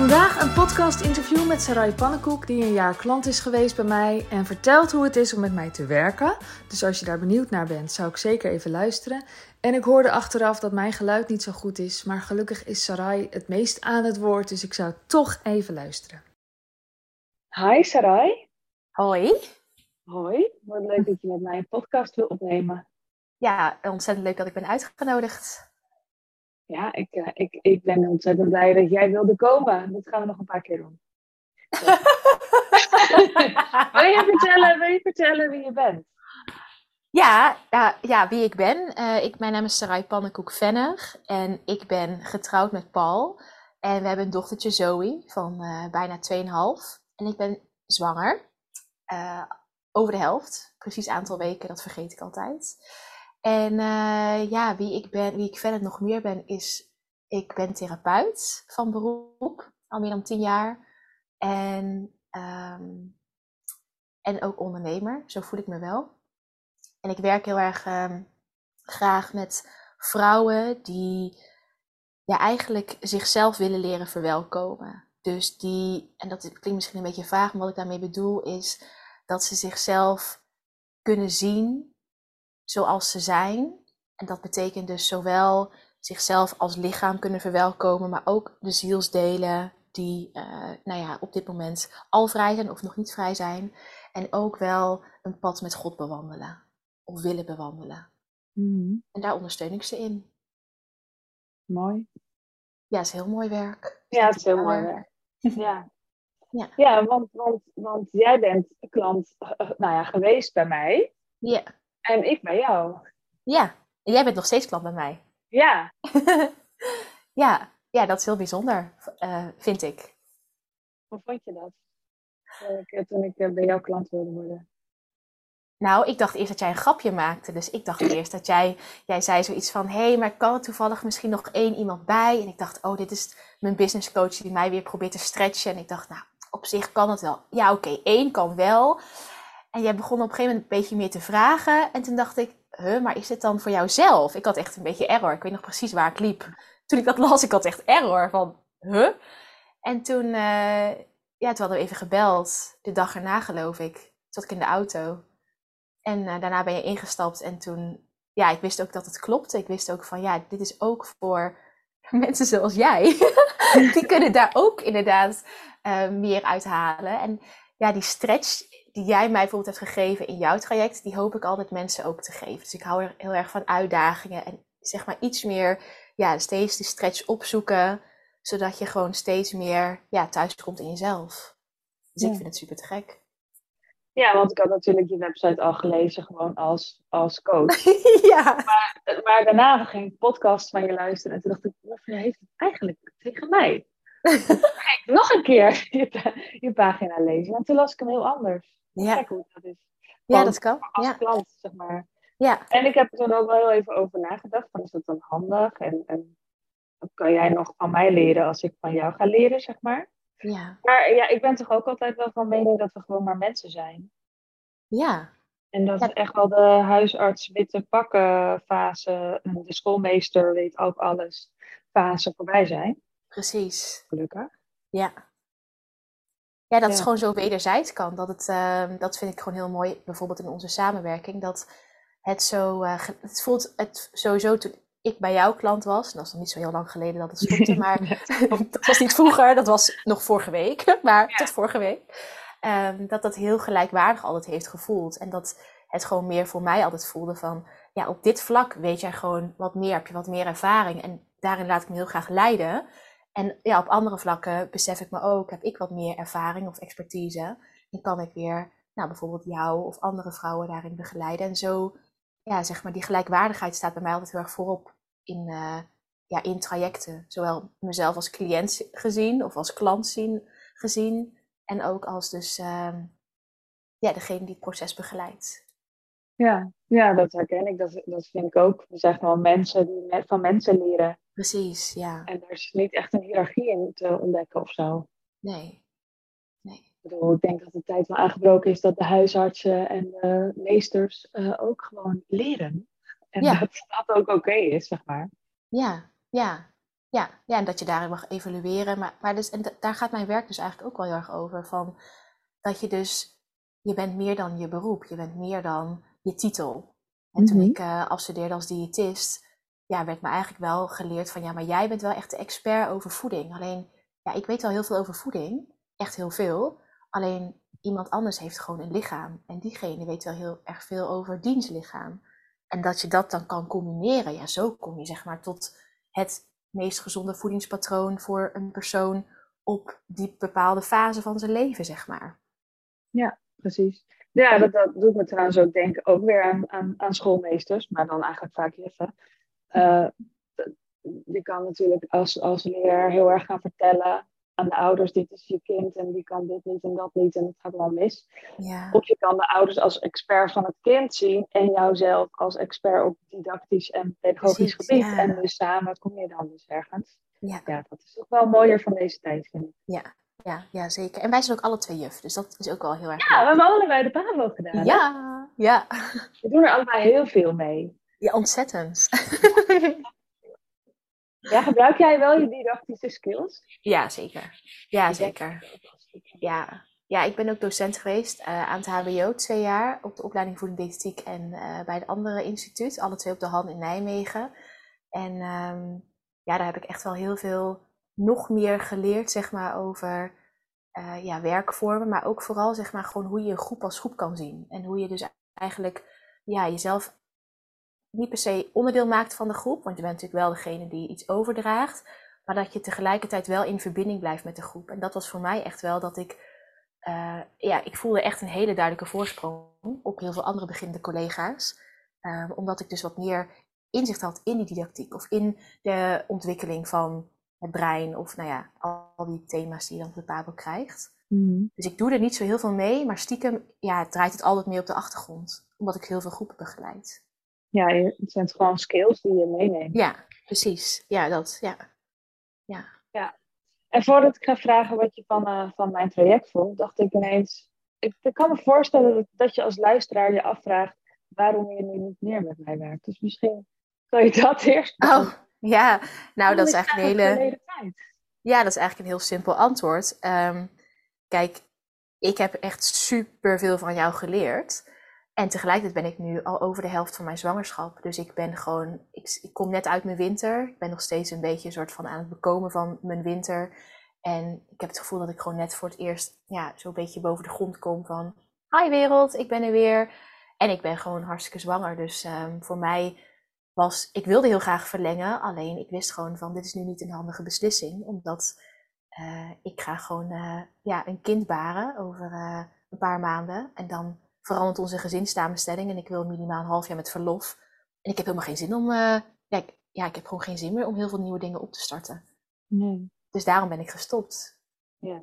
Vandaag een podcast-interview met Sarai Pannenkoek, die een jaar klant is geweest bij mij en vertelt hoe het is om met mij te werken. Dus als je daar benieuwd naar bent, zou ik zeker even luisteren. En ik hoorde achteraf dat mijn geluid niet zo goed is, maar gelukkig is Sarai het meest aan het woord, dus ik zou toch even luisteren. Hi Sarai. Hoi. Hoi, wat leuk dat je met mij een podcast wil opnemen. Ja, ontzettend leuk dat ik ben uitgenodigd. Ja, ik, uh, ik, ik ben ontzettend blij dat jij wilde komen. Dat gaan we nog een paar keer doen. wil, je vertellen, wil je vertellen wie je bent? Ja, ja, ja wie ik ben. Uh, ik, mijn naam is Sarai Pannenkoek Venner en ik ben getrouwd met Paul. En we hebben een dochtertje Zoe van uh, bijna 2,5. En ik ben zwanger. over de helft. Precies aantal weken, dat vergeet ik altijd. En uh, ja, wie ik ben, wie ik verder nog meer ben, is ik ben therapeut van beroep, al meer dan tien jaar. En, um, en ook ondernemer, zo voel ik me wel. En ik werk heel erg um, graag met vrouwen die ja, eigenlijk zichzelf willen leren verwelkomen. Dus die, en dat klinkt misschien een beetje vaag, maar wat ik daarmee bedoel is dat ze zichzelf kunnen zien zoals ze zijn. En dat betekent dus zowel zichzelf als lichaam kunnen verwelkomen, maar ook de zielsdelen die uh, nou ja, op dit moment al vrij zijn of nog niet vrij zijn. En ook wel een pad met God bewandelen of willen bewandelen. Mm. En daar ondersteun ik ze in. Mooi. Ja, het is heel mooi werk. Ja, het is heel mooi werk. Ja. Ja, ja want, want, want jij bent klant nou ja, geweest bij mij. Ja. En ik bij jou. Ja, en jij bent nog steeds klant bij mij. Ja. ja, ja, dat is heel bijzonder, uh, vind ik. Hoe vond je dat? Toen ik bij jou klant wilde worden. Nou, ik dacht eerst dat jij een grapje maakte. Dus ik dacht eerst dat jij, jij zei zoiets van... hé, hey, maar kan er toevallig misschien nog één iemand bij? En ik dacht, oh, dit is mijn business coach die mij weer probeert te stretchen. En ik dacht, nou, op zich kan het wel. Ja, oké, okay, één kan wel. En jij begon op een gegeven moment een beetje meer te vragen. En toen dacht ik, huh, maar is dit dan voor jouzelf? Ik had echt een beetje error. Ik weet nog precies waar ik liep. Toen ik dat las, ik had echt error van, huh? En toen, uh, ja, toen hadden we even gebeld. De dag erna geloof ik. Zat ik in de auto. En uh, daarna ben je ingestapt. En toen, ja, ik wist ook dat het klopte. Ik wist ook van, ja, dit is ook voor mensen zoals jij. die kunnen daar ook inderdaad uh, meer uithalen. En ja, die stretch die jij mij bijvoorbeeld hebt gegeven in jouw traject, die hoop ik altijd mensen ook te geven. Dus ik hou er heel erg van uitdagingen en zeg maar iets meer, ja, steeds die stretch opzoeken, zodat je gewoon steeds meer ja, thuis komt in jezelf. Dus ja. ik vind het super te gek. Ja, want ik had natuurlijk je website al gelezen, gewoon als, als coach. ja. Maar, maar daarna ging ik podcast van je luisteren en toen dacht ik, wat heeft het eigenlijk tegen mij? ik nog een keer je, je, pagina lezen. En toen las ik hem heel anders. Ja. Kijk hoe dat is. ja, dat kan. Als ja. klant, zeg maar. Ja. En ik heb er toen ook wel heel even over nagedacht. Van, is dat dan handig? En, en wat kan jij nog van mij leren als ik van jou ga leren, zeg maar? Ja. Maar ja, ik ben toch ook altijd wel van mening dat we gewoon maar mensen zijn. Ja. En dat Ja. echt wel de huisarts witte pakken fase, de schoolmeester weet ook alles, fase voorbij zijn. Precies. Gelukkig. Ja. Ja, dat het Ja. gewoon zo wederzijds kan. Dat, het, ehm, dat vind ik gewoon heel mooi, bijvoorbeeld in onze samenwerking. Dat het zo, eh, het voelt het sowieso toen ik bij jouw klant was, en dat is nog niet zo heel lang geleden dat het stopte, maar dat was niet vroeger, dat was nog vorige week, maar tot vorige week. Ehm, dat dat heel gelijkwaardig altijd heeft gevoeld. En dat het gewoon meer voor mij altijd voelde van, ja, op dit vlak weet jij gewoon wat meer, heb je wat meer ervaring. En daarin laat ik me heel graag leiden. En ja, op andere vlakken besef ik me ook, heb ik wat meer ervaring of expertise. En kan ik weer, nou, bijvoorbeeld jou of andere vrouwen daarin begeleiden. En zo, ja, zeg maar, die gelijkwaardigheid staat bij mij altijd heel erg voorop in, eh, ja, in trajecten. Zowel mezelf als cliënt gezien of als klant zien, gezien. En ook als dus, ehm, ja, degene die het proces begeleidt. Ja, ja, dat herken ik. Dat, dat vind ik ook. We zijn gewoon mensen die van mensen leren. Precies, ja. En er is niet echt een hiërarchie in te ontdekken of zo. Nee. Nee. Ik bedoel, ik denk dat de tijd wel aangebroken is dat de huisartsen en de meesters eh, ook gewoon leren. En Ja. dat dat ook oké is, zeg maar. Ja, ja. ja, ja, en dat je daarin mag evalueren. Maar, maar dus, en daar gaat mijn werk dus eigenlijk ook wel heel erg over. Van, dat je dus, je bent meer dan je beroep. Je bent meer dan je titel. En toen Mhm. ik uh, afstudeerde als diëtist, ja, werd me eigenlijk wel geleerd van, ja, maar jij bent wel echt de expert over voeding. Alleen, ja, ik weet wel heel veel over voeding. Echt heel veel. Alleen, iemand anders heeft gewoon een lichaam. En diegene weet wel heel erg veel over diens lichaam. En dat je dat dan kan combineren, ja, zo kom je zeg maar tot het meest gezonde voedingspatroon voor een persoon op die bepaalde fase van zijn leven, zeg maar. Ja, precies. Ja, dat, dat doet me trouwens ook denken ook weer aan, aan, aan schoolmeesters, maar dan eigenlijk vaak juffen. Uh, je kan natuurlijk als, als leraar heel erg gaan vertellen aan de ouders, dit is je kind en die kan dit niet en dat niet en het gaat allemaal mis. Ja. Of je kan de ouders als expert van het kind zien en jouzelf als expert op didactisch en pedagogisch Precies, gebied. ja. En dus samen kom je dan dus ergens. Ja. Ja, dat is toch wel mooier van deze tijd, vind ik. Ja, ja, ja, zeker. En wij zijn ook alle twee juf, dus dat is ook wel heel erg Ja, we hebben allebei de PAVO gedaan. hè? Ja, ja. We doen er allebei heel veel mee. Ja ontzettend. Ja, gebruik jij wel je didactische skills? ja, zeker. Ja, zeker. Ja. ja, ik ben ook docent geweest eh, aan het HBO twee jaar op de opleiding voeding diëtetiek en eh, bij het andere instituut, alle twee op de hand in Nijmegen. En ehm, ja, daar heb ik echt wel heel veel nog meer geleerd, zeg maar, over eh, ja, werkvormen, maar ook vooral, zeg maar, gewoon hoe je een groep als groep kan zien. En hoe je dus eigenlijk ja, jezelf niet per se onderdeel maakt van de groep, want je bent natuurlijk wel degene die iets overdraagt, maar dat je tegelijkertijd wel in verbinding blijft met de groep. En dat was voor mij echt wel dat ik, uh, ja, ik voelde echt een hele duidelijke voorsprong op heel veel andere beginnende collega's, uh, omdat ik dus wat meer inzicht had in die didactiek of in de ontwikkeling van het brein of nou ja, al die thema's die je dan op de Pabo krijgt. Mm. Dus ik doe er niet zo heel veel mee, maar stiekem ja, draait het altijd meer op de achtergrond, omdat ik heel veel groepen begeleid. Ja, het zijn gewoon skills die je meeneemt. Ja, precies. Ja, dat, ja. Ja. En voordat ik ga vragen wat je van, eh, van mijn traject vond, dacht ik ineens... Ik, ik kan me voorstellen dat, dat je als luisteraar je afvraagt waarom je nu niet meer met mij werkt. Dus misschien kan je dat eerst Oh, ja. Nou, dat is eigenlijk een hele... Ja, dat is eigenlijk een heel simpel antwoord. Ehm, kijk, ik heb echt super veel van jou geleerd. En tegelijkertijd ben ik nu al over de helft van mijn zwangerschap. Dus ik ben gewoon, ik, ik kom net uit mijn winter. Ik ben nog steeds een beetje soort van aan het bekomen van mijn winter. En ik heb het gevoel dat ik gewoon net voor het eerst ja, zo'n beetje boven de grond kom van... Hi wereld, ik ben er weer. En ik ben gewoon hartstikke zwanger. Dus ehm, voor mij was, ik wilde heel graag verlengen. Alleen ik wist gewoon van, dit is nu niet een handige beslissing. Omdat eh, ik ga gewoon eh, ja, een kind baren over eh, een paar maanden. En dan verandert onze gezinssamenstelling. En ik wil minimaal een half jaar met verlof. En ik heb helemaal geen zin om... eh, ja, ik, ja, ik heb gewoon geen zin meer om heel veel nieuwe dingen op te starten. Nee. Dus daarom ben ik gestopt. Ja.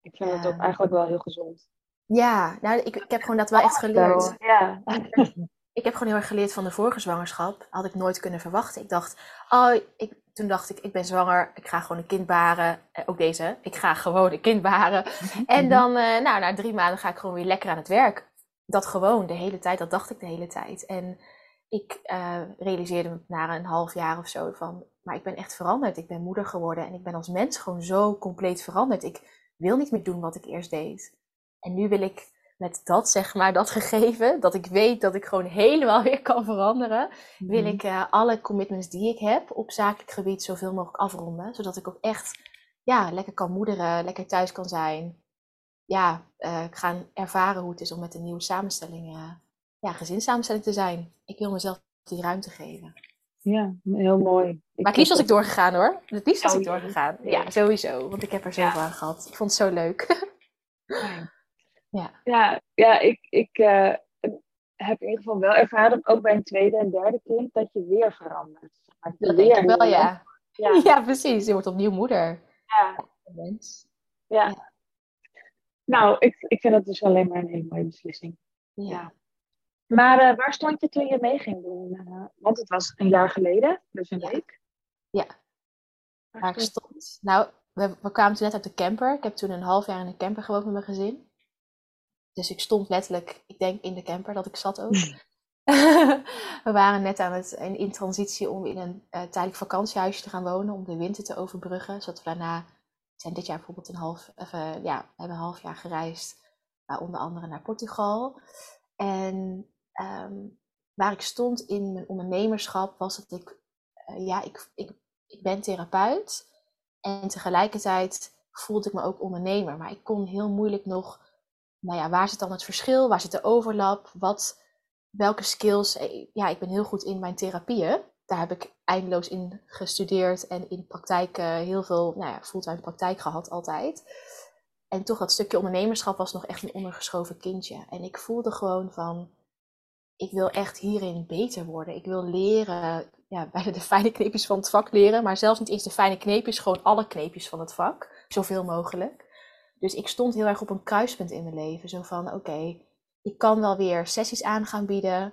Ik vind het ook eigenlijk wel heel gezond. Ja, nou, ik, ik heb gewoon dat wel echt geleerd. Ja. Ik heb gewoon heel erg geleerd van de vorige zwangerschap. Had ik nooit kunnen verwachten. Ik dacht, oh, ik, toen dacht ik, ik ben zwanger. Ik ga gewoon een kind baren. Eh, ook deze, ik ga gewoon een kind baren. En dan, eh, nou, na drie maanden ga ik gewoon weer lekker aan het werk. Dat gewoon, de hele tijd, dat dacht ik de hele tijd. En ik eh, realiseerde me na een half jaar of zo van, maar ik ben echt veranderd. Ik ben moeder geworden en ik ben als mens gewoon zo compleet veranderd. Ik wil niet meer doen wat ik eerst deed. En nu wil ik met dat, zeg maar, dat gegeven, dat ik weet dat ik gewoon helemaal weer kan veranderen, wil ik eh, alle commitments die ik heb op zakelijk gebied zoveel mogelijk afronden. Zodat ik ook echt ja, lekker kan moederen, lekker thuis kan zijn. Ja, eh, gaan ervaren hoe het is om met een nieuwe samenstelling, eh, ja, gezinssamenstelling te zijn. Ik wil mezelf die ruimte geven. Ja, heel mooi. Maar het liefst was ik doorgegaan hoor. Het liefst was ik doorgegaan. Ja. Sowieso. Want ik heb er zoveel aan gehad. Ik vond het zo leuk. Ja. Ja, ja ik, ik eh, heb in ieder geval wel ervaren, ook bij een tweede en derde kind, dat je weer verandert. Maar, Dat weer denk ik wel, ja. Ja, Ja, precies. Je wordt opnieuw moeder. ja, Mens. ja. Nou, ik, ik vind het dus alleen maar een hele mooie beslissing. Ja. Maar eh, waar stond je toen je mee ging doen? Eh, want het was een jaar geleden, dus een Ja. week. Ja. Waar Waar ik stond-. Nou, we, we kwamen toen net uit de camper. Ik heb toen een half jaar in een camper gewoond met mijn gezin. Dus ik stond letterlijk, ik denk in de camper dat ik zat ook. we waren net aan het, in, in transitie om in een uh, tijdelijk vakantiehuisje te gaan wonen. Om de winter te overbruggen. Zodat we daarna, zijn dit jaar bijvoorbeeld een half, even, ja, we hebben een half jaar gereisd. Uh, onder andere naar Portugal. En um, waar ik stond in mijn ondernemerschap was dat ik, uh, ja, ik, ik, ik ben therapeut. En tegelijkertijd voelde ik me ook ondernemer. Maar ik kon heel moeilijk nog, nou ja, waar zit dan het verschil? Waar zit de overlap? Wat, welke skills? Eh, ja, ik ben heel goed in mijn therapieën. Daar heb ik eindeloos in gestudeerd en in praktijk uh, heel veel, nou ja, fulltime praktijk gehad altijd. En toch dat stukje ondernemerschap was nog echt een ondergeschoven kindje. En ik voelde gewoon van, ik wil echt hierin beter worden. Ik wil leren, ja, bijna de fijne kneepjes van het vak leren. Maar zelfs niet eens de fijne kneepjes, gewoon alle kneepjes van het vak. Zoveel mogelijk. Dus ik stond heel erg op een kruispunt in mijn leven. Zo van, oké, ik kan wel weer sessies aan gaan bieden.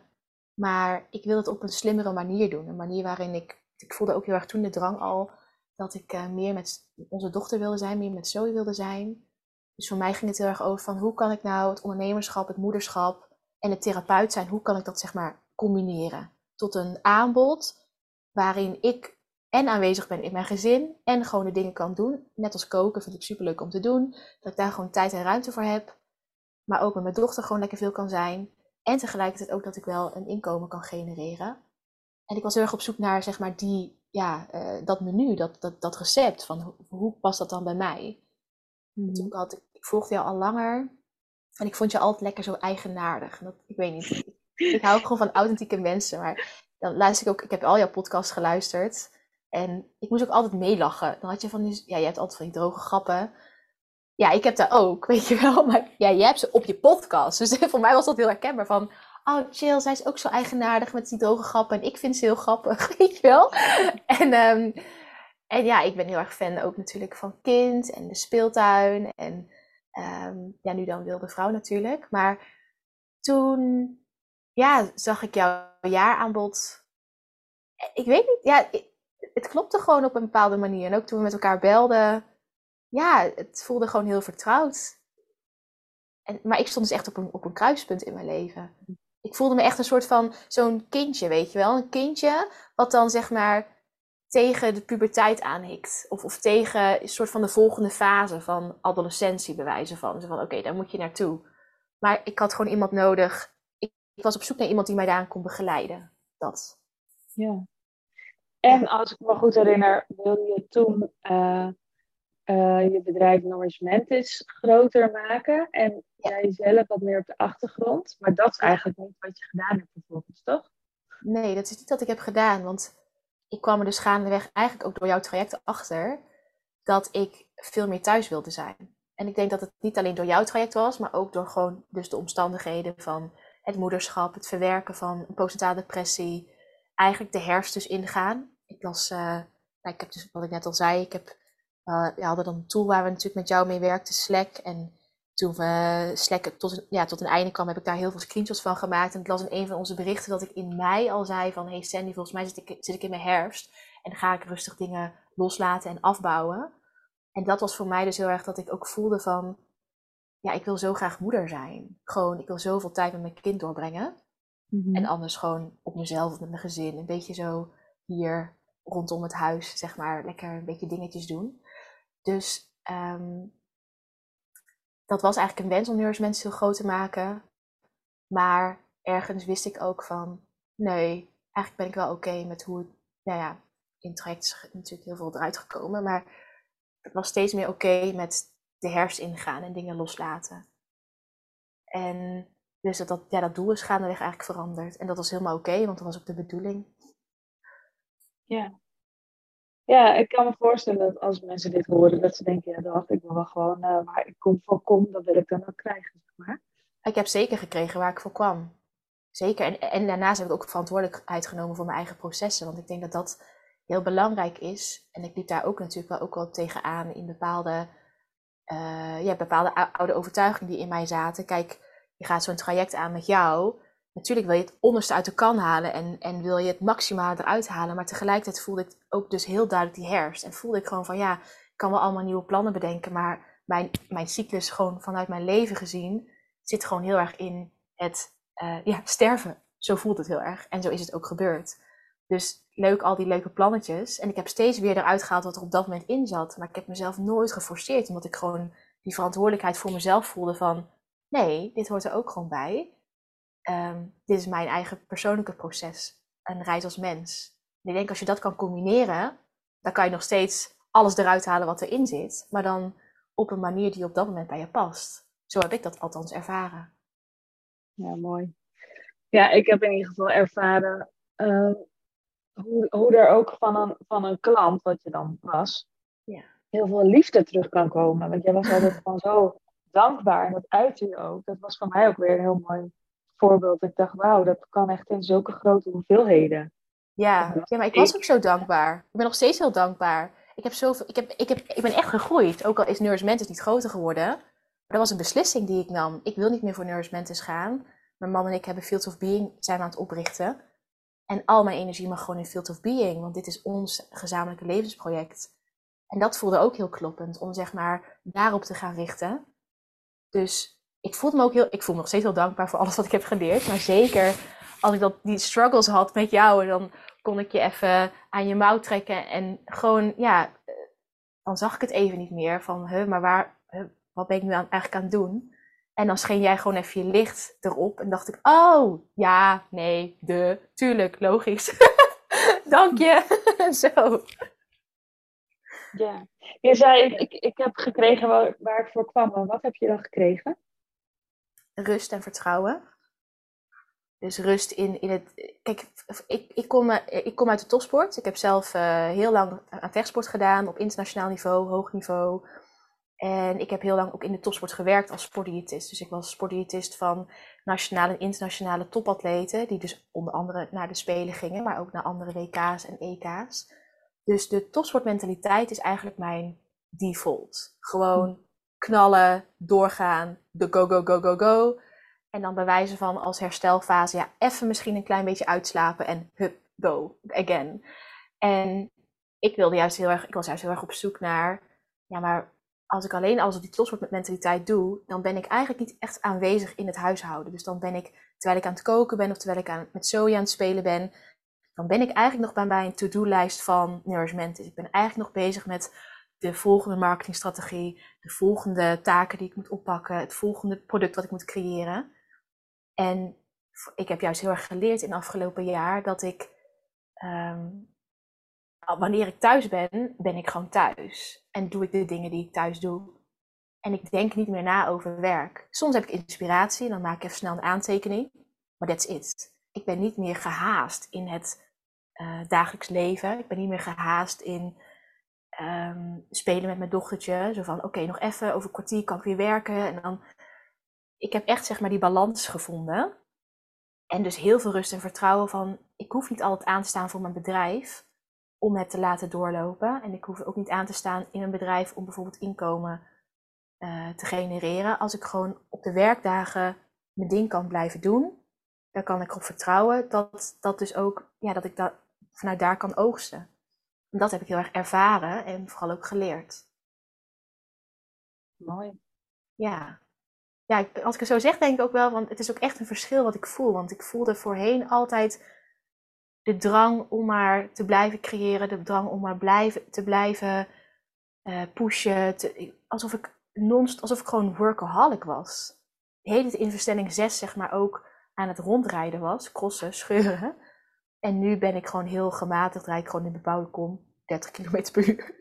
Maar ik wil het op een slimmere manier doen. Een manier waarin ik, ik voelde ook heel erg toen de drang al, dat ik uh, meer met onze dochter wilde zijn, meer met Zoe wilde zijn. Dus voor mij ging het heel erg over van hoe kan ik nou het ondernemerschap, het moederschap en het therapeut zijn, hoe kan ik dat zeg maar combineren tot een aanbod waarin ik en aanwezig ben in mijn gezin en gewoon de dingen kan doen. Net als koken vind ik super leuk om te doen. Dat ik daar gewoon tijd en ruimte voor heb. Maar ook met mijn dochter gewoon lekker veel kan zijn. En tegelijkertijd ook dat ik wel een inkomen kan genereren. En ik was heel erg op zoek naar zeg maar die, ja, uh, dat menu, dat, dat, dat recept van hoe, hoe past dat dan bij mij. Mm -hmm. had, ik, ik volgde jou al langer en ik vond je altijd lekker zo eigenaardig. Dat, ik weet niet. Ik, ik hou gewoon van authentieke mensen. Maar dan luister ik ook, ik heb al jouw podcasts geluisterd. En ik moest ook altijd meelachen. Dan had je van die, ja, je hebt altijd van die droge grappen. Ja, ik heb daar ook, weet je wel. Maar ja, jij hebt ze op je podcast. Dus voor mij was dat heel herkenbaar van... Oh, chill, zij is ook zo eigenaardig met die droge grappen. En ik vind ze heel grappig, weet je wel. En, um, en ja, ik ben heel erg fan ook natuurlijk van kind en de speeltuin. En um, ja, nu dan wilde vrouw natuurlijk. Maar toen ja, zag ik jouw jaaraanbod. Ik weet niet, ja, het klopte gewoon op een bepaalde manier. En ook toen we met elkaar belden, ja, het voelde gewoon heel vertrouwd. En, maar ik stond dus echt op een, op een kruispunt in mijn leven. Ik voelde me echt een soort van zo'n kindje, weet je wel. Een kindje wat dan zeg maar tegen de puberteit aanhikt. Of, of tegen een soort van de volgende fase van adolescentie bewijzen van. Zo van, oké, daar moet je naartoe. Maar ik had gewoon iemand nodig. Ik, ik, was op zoek naar iemand die mij daaraan kon begeleiden. Dat. Ja. En als ik me goed herinner, wilde je toen uh, uh, je bedrijf Nourishmentis groter maken. En jij zelf wat meer op de achtergrond. Maar dat is eigenlijk niet wat je gedaan hebt vervolgens, toch? Nee, dat is niet wat ik heb gedaan. Want ik kwam er dus gaandeweg eigenlijk ook door jouw traject achter dat ik veel meer thuis wilde zijn. En ik denk dat het niet alleen door jouw traject was, maar ook door gewoon dus de omstandigheden van het moederschap, het verwerken van postnatale depressie, eigenlijk de herfst dus ingaan. Ik las, uh, nou, ik heb dus wat ik net al zei, ik heb, uh, we hadden dan een tool waar we natuurlijk met jou mee werkten, Slack. En toen we Slack tot, ja, tot een einde kwam, heb ik daar heel veel screenshots van gemaakt. En ik las in een van onze berichten dat ik in mei al zei van... Hey Sandy, volgens mij zit ik, zit ik in mijn herfst. En ga ik rustig dingen loslaten en afbouwen. En dat was voor mij dus heel erg dat ik ook voelde van... Ja, ik wil zo graag moeder zijn. Gewoon, ik wil zoveel tijd met mijn kind doorbrengen. Mm -hmm. En anders gewoon op mezelf, met mijn gezin. Een beetje zo hier rondom het huis, zeg maar, lekker een beetje dingetjes doen. Dus... Um, dat was eigenlijk een wens om mensen heel groot te maken. Maar ergens wist ik ook van, nee, eigenlijk ben ik wel oké met hoe het, nou ja, in traject is natuurlijk heel veel eruit gekomen. Maar het was steeds meer oké met de herfst ingaan en dingen loslaten. En dus dat, dat, ja, dat doel is gaandeweg eigenlijk veranderd. En dat was helemaal oké, want dat was ook de bedoeling. Ja. Ja, ik kan me voorstellen dat als mensen dit horen, dat ze denken, ja, dat ik wil wel gewoon uh, waar ik kom voor kom, dat wil ik dan ook krijgen, zeg maar. Ik heb zeker gekregen waar ik voor kwam. Zeker. En, en daarnaast heb ik ook verantwoordelijkheid genomen voor mijn eigen processen. Want ik denk dat dat heel belangrijk is. En ik liep daar ook natuurlijk wel ook wel tegenaan in bepaalde, uh, ja, bepaalde oude overtuigingen die in mij zaten. Kijk, je gaat zo'n traject aan met jou natuurlijk wil je het onderste uit de kan halen en, en wil je het maximale eruit halen. Maar tegelijkertijd voelde ik ook dus heel duidelijk die herfst. En voelde ik gewoon van ja, ik kan wel allemaal nieuwe plannen bedenken. Maar mijn, mijn cyclus gewoon vanuit mijn leven gezien zit gewoon heel erg in het uh, ja, sterven. zo voelt het heel erg. En zo is het ook gebeurd. Dus leuk, al die leuke plannetjes. En ik heb steeds weer eruit gehaald wat er op dat moment in zat. Maar ik heb mezelf nooit geforceerd, omdat ik gewoon die verantwoordelijkheid voor mezelf voelde van... Nee, dit hoort er ook gewoon bij. Ehm, dit is mijn eigen persoonlijke proces. Een reis als mens. En ik denk als je dat kan combineren, dan kan je nog steeds alles eruit halen wat erin zit. Maar dan op een manier die op dat moment bij je past. Zo heb ik dat althans ervaren. Ja, mooi. Ja, ik heb in ieder geval ervaren uh, hoe, hoe er ook van een, van een klant, wat je dan was, ja. heel veel liefde terug kan komen. Want jij was altijd gewoon zo dankbaar en dat uitte je ook. Dat was voor mij ook weer een heel mooi voorbeeld. Ik dacht, wauw, dat kan echt in zulke grote hoeveelheden. Ja, ja maar ik was ook zo dankbaar. Ik ben nog steeds heel dankbaar. Ik, heb zoveel, ik, heb, ik, heb, ik ben echt gegroeid. Ook al is Nurse Mentis niet groter geworden. Maar dat was een beslissing die ik nam. Ik wil niet meer voor Nurse Mentis gaan. Mijn man en ik hebben Fields of Being zijn aan het oprichten. En al mijn energie mag gewoon in Field of Being. Want dit is ons gezamenlijke levensproject. En dat voelde ook heel kloppend. Om zeg maar daarop te gaan richten. Dus ik voelde me ook heel... Ik voel me nog steeds heel dankbaar voor alles wat ik heb geleerd. Maar zeker als ik dat, die struggles had met jou. Dan kon ik je even aan je mouw trekken. En gewoon, ja, dan zag ik het even niet meer. Van, huh, maar waar, wat ben ik nu aan, eigenlijk aan het doen? En dan scheen jij gewoon even je licht erop. En dacht ik, oh, ja, nee, de, tuurlijk, logisch. Dank je. Zo. Ja, je zei, ik, ik heb gekregen waar, waar ik voor kwam. Wat heb je dan gekregen? Rust en vertrouwen. Dus rust in, in het. Kijk, ik, ik, kom, ik kom uit de topsport. Ik heb zelf uh, heel lang aan vechtsport gedaan op internationaal niveau, hoog niveau. En ik heb heel lang ook in de topsport gewerkt als sportdiëtist. Dus ik was sportdiëtist van nationale en internationale topatleten. Die dus onder andere naar de Spelen gingen, maar ook naar andere WK's en EK's. Dus de topsportmentaliteit is eigenlijk mijn default. Gewoon knallen, doorgaan, de go, go, go, go, go. En dan bewijzen van als herstelfase, ja, even misschien een klein beetje uitslapen en hup, go, again. En ik wilde juist heel erg, ik was juist heel erg op zoek naar, ja, maar als ik alleen alles op die met mentaliteit doe, dan ben ik eigenlijk niet echt aanwezig in het huishouden. Dus dan ben ik, terwijl ik aan het koken ben of terwijl ik aan, met soja aan het spelen ben, dan ben ik eigenlijk nog bij, een to-do-lijst van nourishment. Dus ik ben eigenlijk nog bezig met de volgende marketingstrategie, de volgende taken die ik moet oppakken, het volgende product wat ik moet creëren. En ik heb juist heel erg geleerd in het afgelopen jaar dat ik ehm, wanneer ik thuis ben, ben ik gewoon thuis. En doe ik de dingen die ik thuis doe. En ik denk niet meer na over werk. Soms heb ik inspiratie, dan maak ik even snel een aantekening. Maar that's it. Ik ben niet meer gehaast in het uh, dagelijks leven. Ik ben niet meer gehaast in um, spelen met mijn dochtertje. Zo van, oké, nog even, over een kwartier kan ik weer werken. En dan... Ik heb echt, zeg maar, die balans gevonden. En dus heel veel rust en vertrouwen van, ik hoef niet altijd aan te staan voor mijn bedrijf om het te laten doorlopen. En ik hoef ook niet aan te staan in een bedrijf om bijvoorbeeld inkomen uh, te genereren. Als ik gewoon op de werkdagen mijn ding kan blijven doen, dan kan ik erop vertrouwen dat, dat dus ook, ja, dat ik dat vanuit daar kan oogsten. Dat heb ik heel erg ervaren en vooral ook geleerd. Mooi. Ja. Ja, als ik het zo zeg, denk ik ook wel, want het is ook echt een verschil wat ik voel. Want ik voelde voorheen altijd de drang om maar te blijven creëren, de drang om maar blijven, te blijven uh, pushen. alsof, ik non alsof ik gewoon workaholic was. De hele in verstelling 6 zeg maar ook aan het rondrijden was, crossen, scheuren. En nu ben ik gewoon heel gematigd, rijd ik gewoon in de bebouwde kom, 30 km per uur.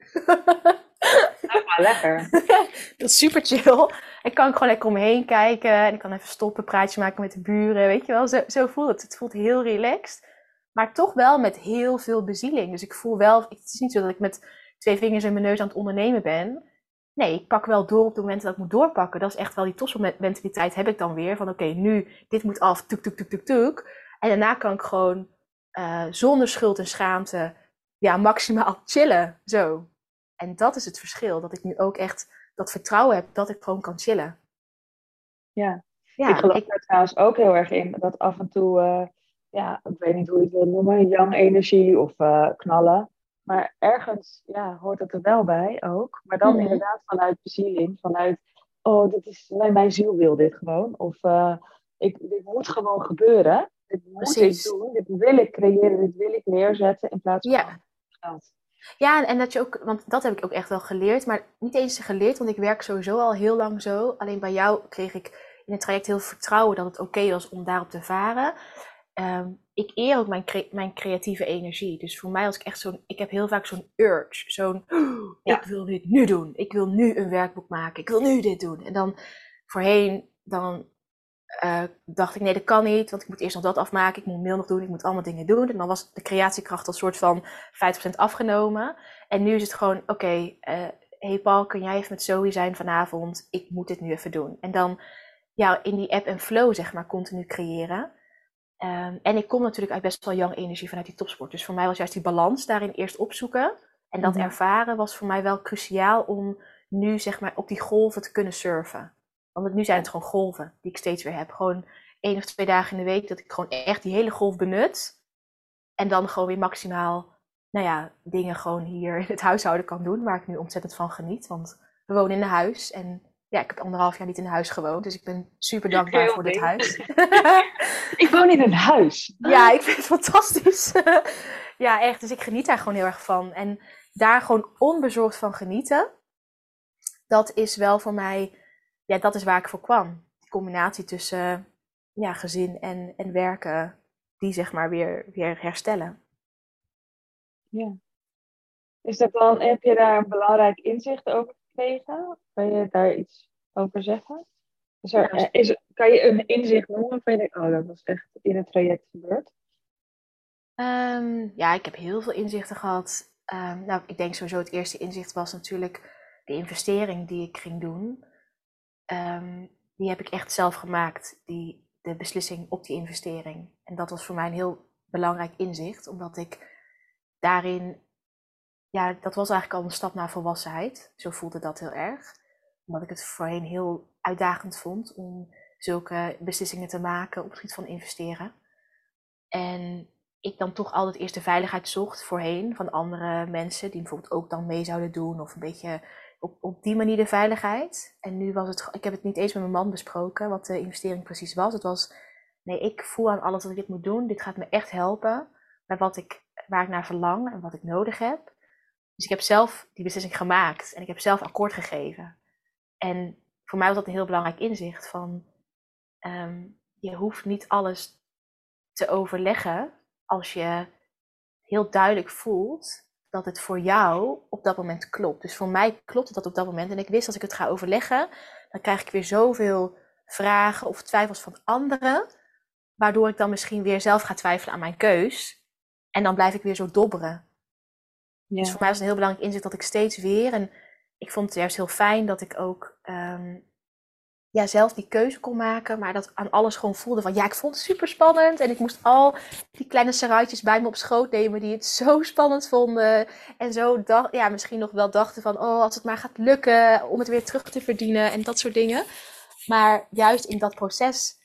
Maar lekker. dat is super chill. Ik kan gewoon lekker om me heen kijken en ik kan even stoppen, praatje maken met de buren, weet je wel. Zo, zo voelt het. Het voelt heel relaxed. Maar toch wel met heel veel bezieling. Dus ik voel wel, het is niet zo dat ik met twee vingers in mijn neus aan het ondernemen ben. Nee, ik pak wel door op de momenten dat ik moet doorpakken. Dat is echt wel die mentaliteit heb ik dan weer. Van oké, nu, dit moet af, tuk, tuk, tuk, tuk, tuk. En daarna kan ik gewoon uh, zonder schuld en schaamte, ja, maximaal chillen. Zo. En dat is het verschil. Dat ik nu ook echt dat vertrouwen heb dat ik gewoon kan chillen. Ja, ja ik geloof ik... trouwens ook heel erg in. Dat af en toe... Uh ja, ik weet niet hoe je het wil noemen, young energie of uh, knallen. Maar ergens ja, hoort het er wel bij ook. Maar dan mhm. inderdaad vanuit bezieling, vanuit, oh, dit is, mijn, mijn ziel wil dit gewoon. Of uh, ik, dit moet gewoon gebeuren. Dit moet ik doen, dit wil ik creëren, dit wil ik neerzetten in plaats van ja. geld. Ja, en dat je ook, want dat heb ik ook echt wel geleerd, maar niet eens geleerd, want ik werk sowieso al heel lang zo. Alleen bij jou kreeg ik in het traject heel vertrouwen dat het oké was om daarop te varen. Ehm, ik eer ook mijn, mijn creatieve energie. Dus voor mij als ik echt zo'n, ik heb heel vaak zo'n urge, zo'n, ik wil dit nu doen, ik wil nu een werkboek maken, ik wil nu dit doen. En dan voorheen, dan uh, dacht ik, nee, dat kan niet, want ik moet eerst nog dat afmaken, ik moet mail nog doen, ik moet allemaal dingen doen. En dan was de creatiekracht al soort van 50% afgenomen. En nu is het gewoon, oké, okay, uh, hey Paul, kun jij even met Zoe zijn vanavond? Ik moet dit nu even doen. En dan ja, in die app en flow, zeg maar, continu creëren. Um, en ik kom natuurlijk uit best wel young energie vanuit die topsport. Dus voor mij was juist die balans daarin eerst opzoeken. En dat mhm. ervaren was voor mij wel cruciaal om nu, zeg maar, op die golven te kunnen surfen. Want nu zijn het gewoon golven die ik steeds weer heb. Gewoon één of twee dagen in de week dat ik gewoon echt die hele golf benut. En dan gewoon weer maximaal, nou ja, dingen gewoon hier in het huishouden kan doen. Waar ik nu ontzettend van geniet. Want we wonen in een huis. En ja, ik heb anderhalf jaar niet in een huis gewoond. Dus ik ben super dankbaar voor dit huis. ik woon in een huis. Ja, ik vind het fantastisch. ja, echt. Dus ik geniet daar gewoon heel erg van. En daar gewoon onbezorgd van genieten. Dat is wel voor mij ja, dat is waar ik voor kwam. Die combinatie tussen ja, gezin en, en werken, die zeg maar weer, weer herstellen. Ja. Is dat dan, heb je daar een belangrijk inzicht over gekregen? Kan je daar iets over zeggen? Is er, eh, is, kan je een inzicht noemen van je denkt, oh, dat was echt in het traject gebeurd? Ehm, ja, ik heb heel veel inzichten gehad. Um, nou, ik denk sowieso het eerste inzicht was natuurlijk de investering die ik ging doen. Ehm, die heb ik echt zelf gemaakt, die, de beslissing op die investering. En dat was voor mij een heel belangrijk inzicht, omdat ik daarin, ja, dat was eigenlijk al een stap naar volwassenheid. Zo voelde dat heel erg. Omdat ik het voorheen heel uitdagend vond om zulke beslissingen te maken op het gebied van investeren. En ik dan toch altijd eerst de veiligheid zocht voorheen van andere mensen die bijvoorbeeld ook dan mee zouden doen of een beetje op, op die manier de veiligheid. En nu was het, ik heb het niet eens met mijn man besproken wat de investering precies was. Het was, nee, ik voel aan alles dat ik dit moet doen. Dit gaat me echt helpen bij wat ik, waar ik naar verlang en wat ik nodig heb. Dus ik heb zelf die beslissing gemaakt en ik heb zelf akkoord gegeven. En voor mij was dat een heel belangrijk inzicht van, ehm, je hoeft niet alles te overleggen als je heel duidelijk voelt dat het voor jou op dat moment klopt. Dus voor mij klopt dat op dat moment. En ik wist als ik het ga overleggen, dan krijg ik weer zoveel vragen of twijfels van anderen. Waardoor ik dan misschien weer zelf ga twijfelen aan mijn keus. En dan blijf ik weer zo dobberen. Ja. Dus voor mij was het een heel belangrijk inzicht dat ik steeds weer. En ik vond het juist heel fijn dat ik ook ehm, ja, zelf die keuze kon maken, maar dat aan alles gewoon voelde van ja, ik vond het super spannend en ik moest al die kleine saruitjes bij me op schoot nemen die het zo spannend vonden en zo dacht, ja, misschien nog wel dachten van oh, als het maar gaat lukken om het weer terug te verdienen en dat soort dingen. Maar juist in dat proces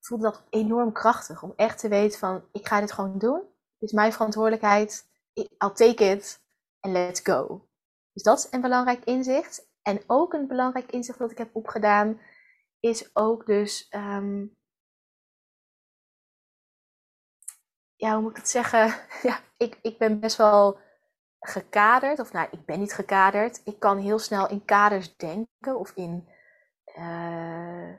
voelde dat enorm krachtig om echt te weten van ik ga dit gewoon doen. Dit is mijn verantwoordelijkheid. I'll take it and let's go. Dus dat is een belangrijk inzicht. En ook een belangrijk inzicht dat ik heb opgedaan is ook dus. Ehm, ja, hoe moet ik het zeggen? Ja, ik, ik ben best wel gekaderd. Of nou, ik ben niet gekaderd. Ik kan heel snel in kaders denken. Of in. Uh,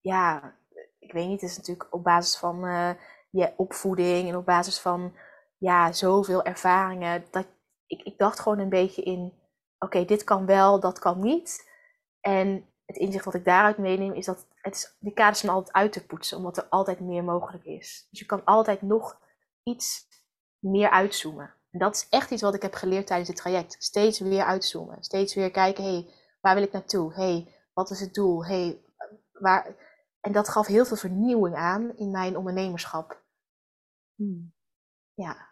ja, ik weet niet. Het is natuurlijk op basis van uh, je opvoeding. En op basis van. Ja, zoveel ervaringen. Dat, ik, ik dacht gewoon een beetje in. Oké, dit kan wel, dat kan niet. En het inzicht wat ik daaruit meeneem is dat het is, die kaders zijn altijd uit te poetsen, omdat er altijd meer mogelijk is. Dus je kan altijd nog iets meer uitzoomen. En dat is echt iets wat ik heb geleerd tijdens dit traject. Steeds weer uitzoomen. Steeds weer kijken, hé, hey, waar wil ik naartoe? Hé, hey, wat is het doel? Hey, waar... En dat gaf heel veel vernieuwing aan in mijn ondernemerschap. Hmm. Ja.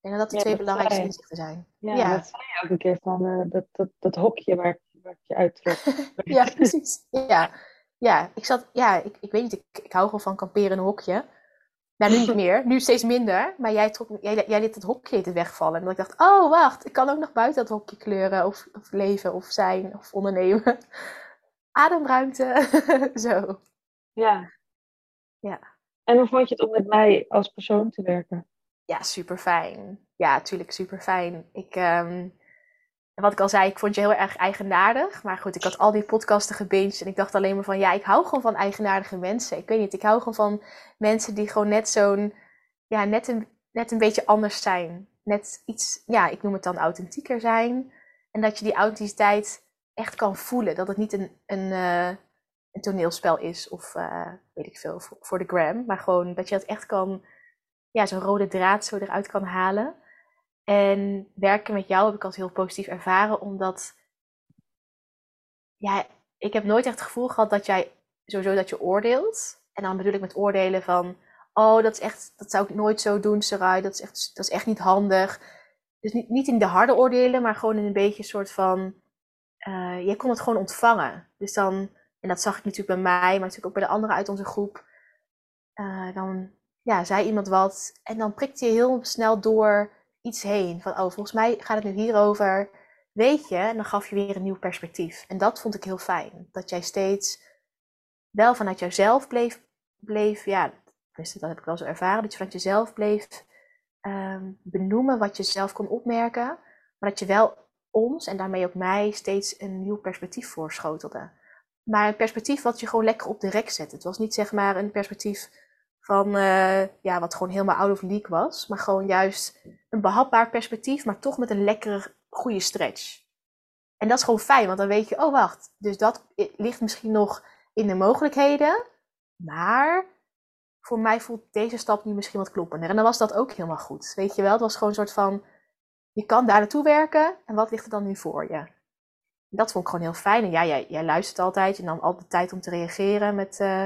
Ik denk dat dat de twee belangrijkste inzichten zijn. Ja, ja, dat zei je ook een keer van uh, dat, dat, dat hokje waar wat je uittrekt. ja, precies. Ja, ja ik zat, ja, ik, ik weet niet, ik, ik hou gewoon van kamperen in een hokje. Nou, nu niet meer, nu steeds minder. Maar jij, trok, jij, jij liet het hokje te wegvallen. En dat ik dacht, oh wacht, ik kan ook nog buiten dat hokje kleuren of, of leven of zijn of ondernemen. Ademruimte, zo. Ja. Ja. En hoe vond je het om met mij als persoon te werken? Ja, super fijn. Ja, natuurlijk super fijn. Ik, wat ik al zei, ik vond je heel erg eigenaardig. Maar goed, ik had al die podcasten gebinged en ik dacht alleen maar van, ja, ik hou gewoon van eigenaardige mensen. Ik weet niet, ik hou gewoon van mensen die gewoon net zo'n, ja, net een, net een beetje anders zijn. Net iets, ja, ik noem het dan authentieker zijn. En dat je die authenticiteit echt kan voelen. Dat het niet een, een, uh, een toneelspel is of uh, weet ik veel, voor, voor, de gram. Maar gewoon dat je dat echt kan, ja, zo'n rode draad zo eruit kan halen. En werken met jou heb ik als heel positief ervaren, omdat ja, ik heb nooit echt het gevoel gehad dat jij sowieso dat je oordeelt. En dan bedoel ik met oordelen van, oh, dat is echt, dat zou ik nooit zo doen, Sarai, dat is echt, dat is echt niet handig. Dus niet, niet in de harde oordelen, maar gewoon in een beetje een soort van, uh, jij kon het gewoon ontvangen. Dus dan, en dat zag ik natuurlijk bij mij, maar natuurlijk ook bij de anderen uit onze groep. Uh, dan ja, zei iemand wat en dan prikte je heel snel door iets heen. Van, oh, volgens mij gaat het nu hierover. Weet je, en dan gaf je weer een nieuw perspectief. En dat vond ik heel fijn. Dat jij steeds wel vanuit jezelf bleef, bleef ja, dat heb ik wel zo ervaren, dat je vanuit jezelf bleef um, benoemen wat je zelf kon opmerken. Maar dat je wel ons en daarmee ook mij steeds een nieuw perspectief voorschotelde. Maar een perspectief wat je gewoon lekker op de rek zette. Het was niet zeg maar een perspectief uh, ja, wat gewoon helemaal out of league was. Maar gewoon juist een behapbaar perspectief, maar toch met een lekkere, goede stretch. En dat is gewoon fijn, want dan weet je, oh wacht, dus dat ligt misschien nog in de mogelijkheden. Maar voor mij voelt deze stap nu misschien wat kloppender. En dan was dat ook helemaal goed. Weet je wel, het was gewoon een soort van, je kan daar naartoe werken en wat ligt er dan nu voor je? Dat vond ik gewoon heel fijn. En ja, jij, jij luistert altijd, je nam altijd tijd om te reageren met, uh,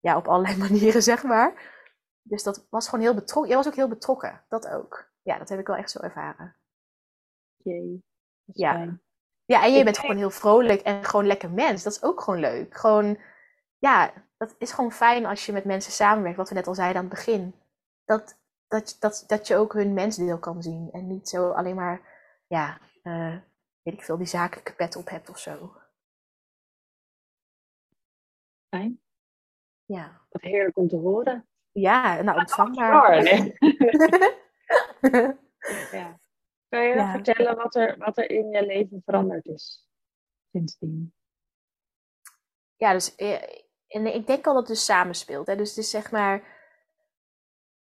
ja, op allerlei manieren, zeg maar. Dus dat was gewoon heel betrokken. Jij was ook heel betrokken, dat ook. Ja, dat heb ik wel echt zo ervaren. Jee. Ja. Fijn. Ja, en je bent gewoon heel vrolijk en gewoon lekker mens. Dat is ook gewoon leuk. Gewoon, ja, dat is gewoon fijn als je met mensen samenwerkt, wat we net al zeiden aan het begin. Dat, dat, dat, dat je ook hun mensdeel kan zien en niet zo alleen maar, ja, uh, weet ik veel, die zakelijke pet op hebt of zo. Fijn. Ja. Wat heerlijk om te horen. Ja, nou ontvangbaar. Oh, nee. ja. Kan je ja. vertellen wat er, wat er in je leven veranderd is sindsdien? Ja, dus eh, en ik denk al dat het dus samenspeelt. Hè? Dus het is zeg maar.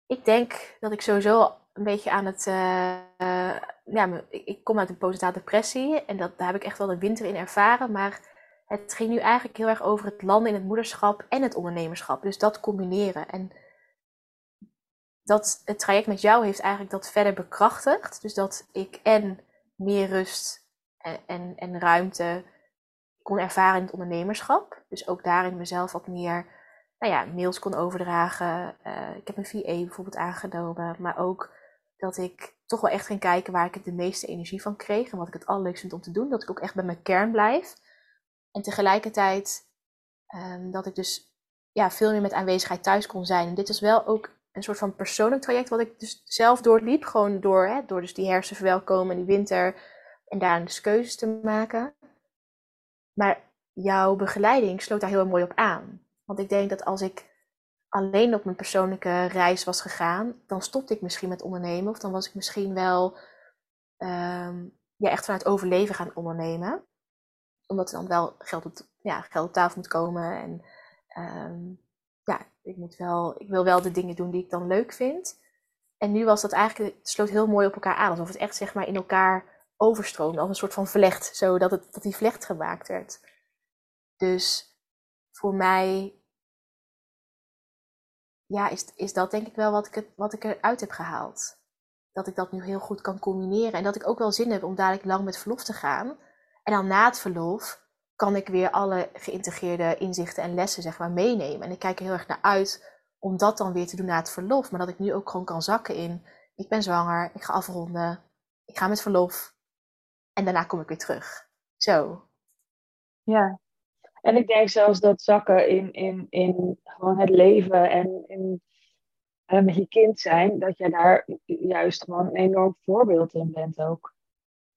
Ik denk dat ik sowieso een beetje aan het. Uh, ja, ik kom uit een postnatale depressie. En dat, daar heb ik echt wel de winter in ervaren. Maar het ging nu eigenlijk heel erg over het landen in het moederschap en het ondernemerschap. Dus dat combineren. En dat, het traject met jou heeft eigenlijk dat verder bekrachtigd. Dus dat ik en meer rust en, en, en ruimte kon ervaren in het ondernemerschap. Dus ook daarin mezelf wat meer nou ja, mails kon overdragen. Uh, ik heb een VA bijvoorbeeld aangenomen. Maar ook dat ik toch wel echt ging kijken waar ik de meeste energie van kreeg. En wat ik het allerleukst vind om te doen. Dat ik ook echt bij mijn kern blijf. En tegelijkertijd um, dat ik dus ja, veel meer met aanwezigheid thuis kon zijn. En dit is wel ook een soort van persoonlijk traject wat ik dus zelf doorliep. Gewoon door, hè, door dus die hersenverwelkomen en die winter. En daar dus keuzes te maken. Maar jouw begeleiding sloot daar heel mooi op aan. Want ik denk dat als ik alleen op mijn persoonlijke reis was gegaan, dan stopte ik misschien met ondernemen. Of dan was ik misschien wel um, ja, echt vanuit overleven gaan ondernemen. Omdat er dan wel geld op, ja, tafel moet komen. En um, ja, ik, moet wel, ik wil wel de dingen doen die ik dan leuk vind. En nu was dat eigenlijk, het sloot heel mooi op elkaar aan. Alsof het echt zeg maar in elkaar overstroomde, als een soort van vlecht, zodat het, dat die vlecht gemaakt werd. Dus voor mij ja, is, is dat denk ik wel wat ik, het, wat ik eruit heb gehaald. Dat ik dat nu heel goed kan combineren. En dat ik ook wel zin heb om dadelijk lang met verlof te gaan. En dan na het verlof kan ik weer alle geïntegreerde inzichten en lessen zeg maar meenemen. En ik kijk er heel erg naar uit om dat dan weer te doen na het verlof. Maar dat ik nu ook gewoon kan zakken in. Ik ben zwanger, ik ga afronden, ik ga met verlof. En daarna kom ik weer terug. Zo. Ja, en ik denk zelfs dat zakken in, in, in gewoon het leven en in, uh, met je kind zijn, dat je daar juist gewoon een enorm voorbeeld in bent ook.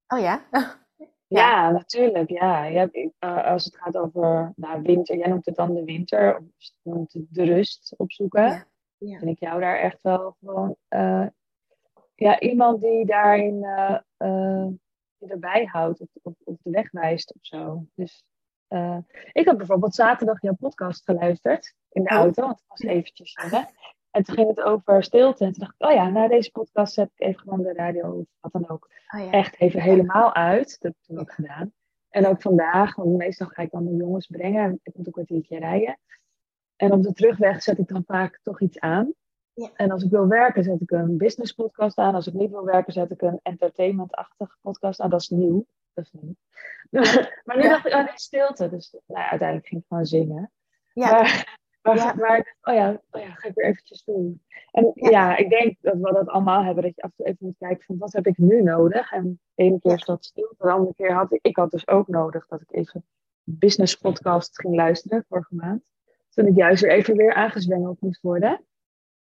Oh ja? ja. ja, natuurlijk. Ja. Je uh, als het gaat over nou, winter, jij noemt het dan de winter, of noemt het de rust opzoeken. Ja. ja. vind ik jou daar echt wel gewoon uh, ja, iemand die daarin uh, uh, erbij houdt of, of, of, de weg wijst of zo. Dus ik heb bijvoorbeeld zaterdag jouw podcast geluisterd in de oh. auto, want het was eventjes. Hè? En toen ging het over stilte. En toen dacht ik, oh ja, na deze podcast zet ik even gewoon de radio of wat dan ook. Oh ja. Echt even helemaal uit. Dat heb ik toen ook gedaan. En ook vandaag, want meestal ga ik dan de jongens brengen. Ik moet een kwartiertje rijden. En op de terugweg zet ik dan vaak toch iets aan. Ja. En als ik wil werken, zet ik een business podcast aan. Als ik niet wil werken, zet ik een entertainment-achtige podcast aan. Dat is nieuw. Dat is nieuw. maar nu dacht ik, oh nee, stilte. Dus nou, uiteindelijk ging ik gewoon zingen. Ja. Maar, maar, ja. maar oh, ja, oh ja, ga ik weer eventjes doen. En ja. ik denk dat we dat allemaal hebben. Dat je af en toe even moet kijken van wat heb ik nu nodig. En de ene keer is dat stilte. De andere keer had ik, ik had dus ook nodig dat ik even business podcast ging luisteren vorige maand toen ik juist weer even weer aangezwengeld moest worden.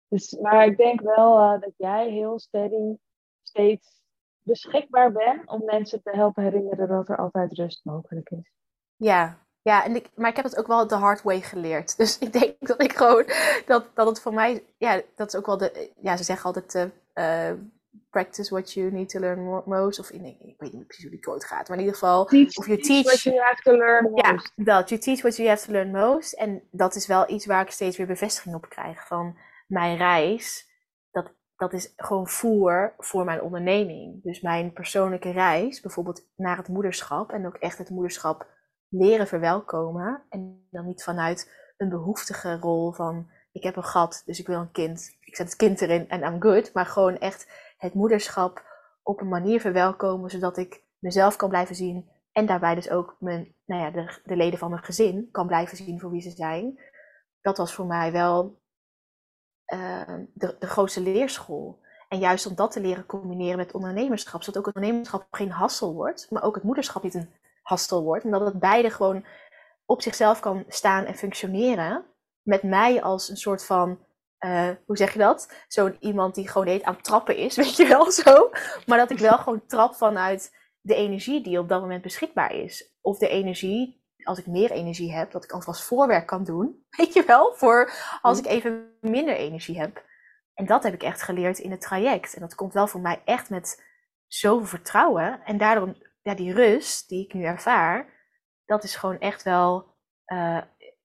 Dus, maar ik denk wel uh, dat jij heel steady steeds beschikbaar bent om mensen te helpen herinneren dat er altijd rust mogelijk is. Ja, ja en ik, maar ik heb het ook wel de hard way geleerd. Dus ik denk dat ik gewoon, dat, dat het voor mij, ja, dat is ook wel de, ja, ze zeggen altijd, uh, practice what you need to learn most. Of nee, ik weet niet precies hoe die quote gaat. Maar in ieder geval. Teach, of you teach, what you have to learn most. Ja, dat. You teach what you have to learn most. En dat is wel iets waar ik steeds weer bevestiging op krijg. Van mijn reis. Dat, dat is gewoon voer voor mijn onderneming. Dus mijn persoonlijke reis. Bijvoorbeeld naar het moederschap. En ook echt het moederschap leren verwelkomen. En dan niet vanuit een behoeftige rol van. Ik heb een gat, dus ik wil een kind. Ik zet het kind erin en I'm good. Maar gewoon echt het moederschap op een manier verwelkomen, zodat ik mezelf kan blijven zien en daarbij dus ook mijn, nou ja, de, de leden van mijn gezin kan blijven zien voor wie ze zijn. Dat was voor mij wel uh, de, de grootste leerschool. En juist om dat te leren combineren met ondernemerschap, zodat ook het ondernemerschap geen hassel wordt, maar ook het moederschap niet een hassel wordt. Omdat het beide gewoon op zichzelf kan staan en functioneren. Met mij als een soort van uh, hoe zeg je dat? Zo'n iemand die gewoon heet aan het trappen is, weet je wel zo. Maar dat ik wel gewoon trap vanuit de energie die op dat moment beschikbaar is. Of de energie, als ik meer energie heb, dat ik alvast voorwerk kan doen. Weet je wel? Voor als ik even minder energie heb. En dat heb ik echt geleerd in het traject. En dat komt wel voor mij echt met zoveel vertrouwen. En daarom, ja, die rust die ik nu ervaar, dat is gewoon echt wel uh,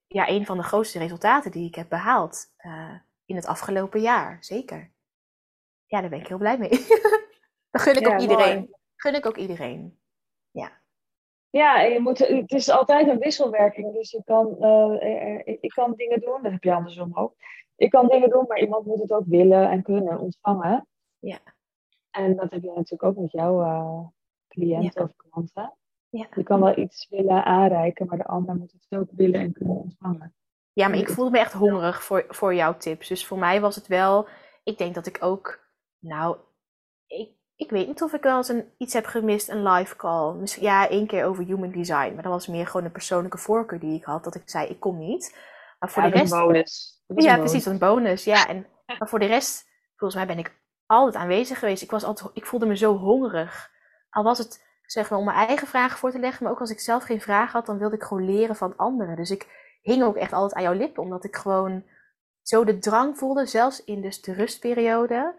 ja, een van de grootste resultaten die ik heb behaald. Uh, in het afgelopen jaar, zeker. Ja, daar ben ik heel blij mee. dat gun ik ook iedereen. Gun ik ook iedereen. Ja. Ja, en je moet, het is altijd een wisselwerking. Dus je kan, uh, ik kan dingen doen, dat heb je andersom ook. Ik kan dingen doen, maar iemand moet het ook willen en kunnen ontvangen. Ja. En dat heb je natuurlijk ook met jouw cliënten of klanten. Ja. Je kan wel iets willen aanreiken, maar de ander moet het ook willen en kunnen ontvangen. Ja, maar ik voelde me echt hongerig voor, voor jouw tips. Dus voor mij was het wel. Ik denk dat ik ook. Nou, ik, ik weet niet of ik wel eens een, iets heb gemist, een live call. Misschien, ja, één keer over human design. Maar dat was meer gewoon een persoonlijke voorkeur die ik had. Dat ik zei, ik kom niet. Maar voor de rest. Een bonus. Ja, precies, een bonus. Ja, en, maar voor de rest, volgens mij ben ik altijd aanwezig geweest. Ik, was altijd, ik voelde me zo hongerig. Al was het zeg maar om mijn eigen vragen voor te leggen. Maar ook als ik zelf geen vraag had, dan wilde ik gewoon leren van anderen. Dus ik hing ook echt altijd aan jouw lippen, omdat ik gewoon zo de drang voelde, zelfs in dus de rustperiode,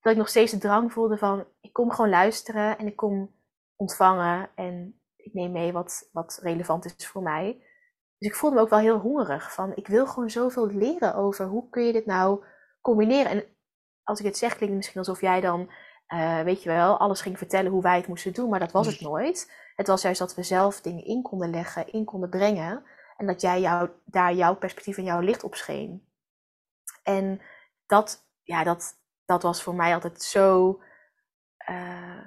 dat ik nog steeds de drang voelde van, ik kom gewoon luisteren en ik kom ontvangen en ik neem mee wat, wat relevant is voor mij. Dus ik voelde me ook wel heel hongerig van, ik wil gewoon zoveel leren over hoe kun je dit nou combineren. En als ik het zeg, klinkt het misschien alsof jij dan, uh, weet je wel, alles ging vertellen hoe wij het moesten doen, maar dat was het nooit. Het was juist dat we zelf dingen in konden leggen, in konden brengen. En dat jij jou, daar jouw perspectief en jouw licht op scheen. En dat, ja, dat, dat was voor mij altijd zo, uh,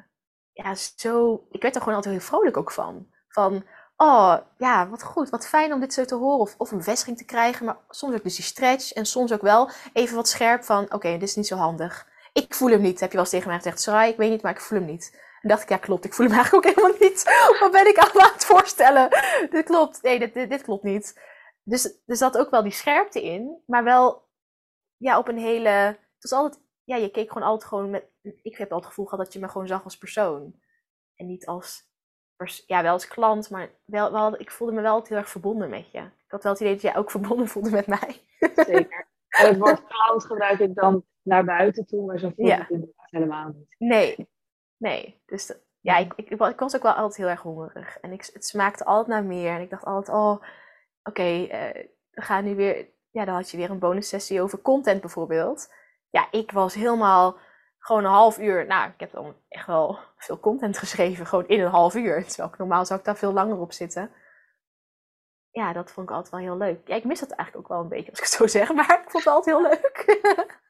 ja, zo, ik werd er gewoon altijd heel vrolijk ook van. Van, oh, ja, wat goed, wat fijn om dit zo te horen. Of, of een bevestiging te krijgen, maar soms ook dus die stretch. En soms ook wel even wat scherp van, oké, dit is niet zo handig. Ik voel hem niet, heb je wel eens tegen mij gezegd. Sarai, ik weet niet, maar ik voel hem niet. En dacht ik, ja klopt, ik voel hem eigenlijk ook helemaal niet. Wat ben ik aan het voorstellen? Dit klopt, nee, dit, dit, dit klopt niet. Dus er zat ook wel die scherpte in, maar wel ja, op een hele... Het was altijd, ja, je keek gewoon altijd gewoon met... Ik heb altijd het gevoel gehad dat je me gewoon zag als persoon. En niet als, ja, wel als klant, maar wel, wel, ik voelde me wel heel erg verbonden met je. Ik had wel het idee dat jij ook verbonden voelde met mij. Zeker. En het woord klant gebruik ik dan naar buiten toe, maar zo voel ik het inderdaad helemaal niet. Nee, nee. Dus ja, ik, ik, ik, was ook wel altijd heel erg hongerig. En ik, het smaakte altijd naar meer. En ik dacht altijd, oh, oké, eh, we gaan nu weer... Ja, dan had je weer een bonus sessie over content bijvoorbeeld. Ja, ik was helemaal gewoon een half uur. Nou, ik heb dan echt wel veel content geschreven, gewoon in een half uur. Terwijl ik normaal zou ik daar veel langer op zitten. Ja, dat vond ik altijd wel heel leuk. Ja, ik mis dat eigenlijk ook wel een beetje, als ik het zo zeg, maar ik vond het altijd heel leuk.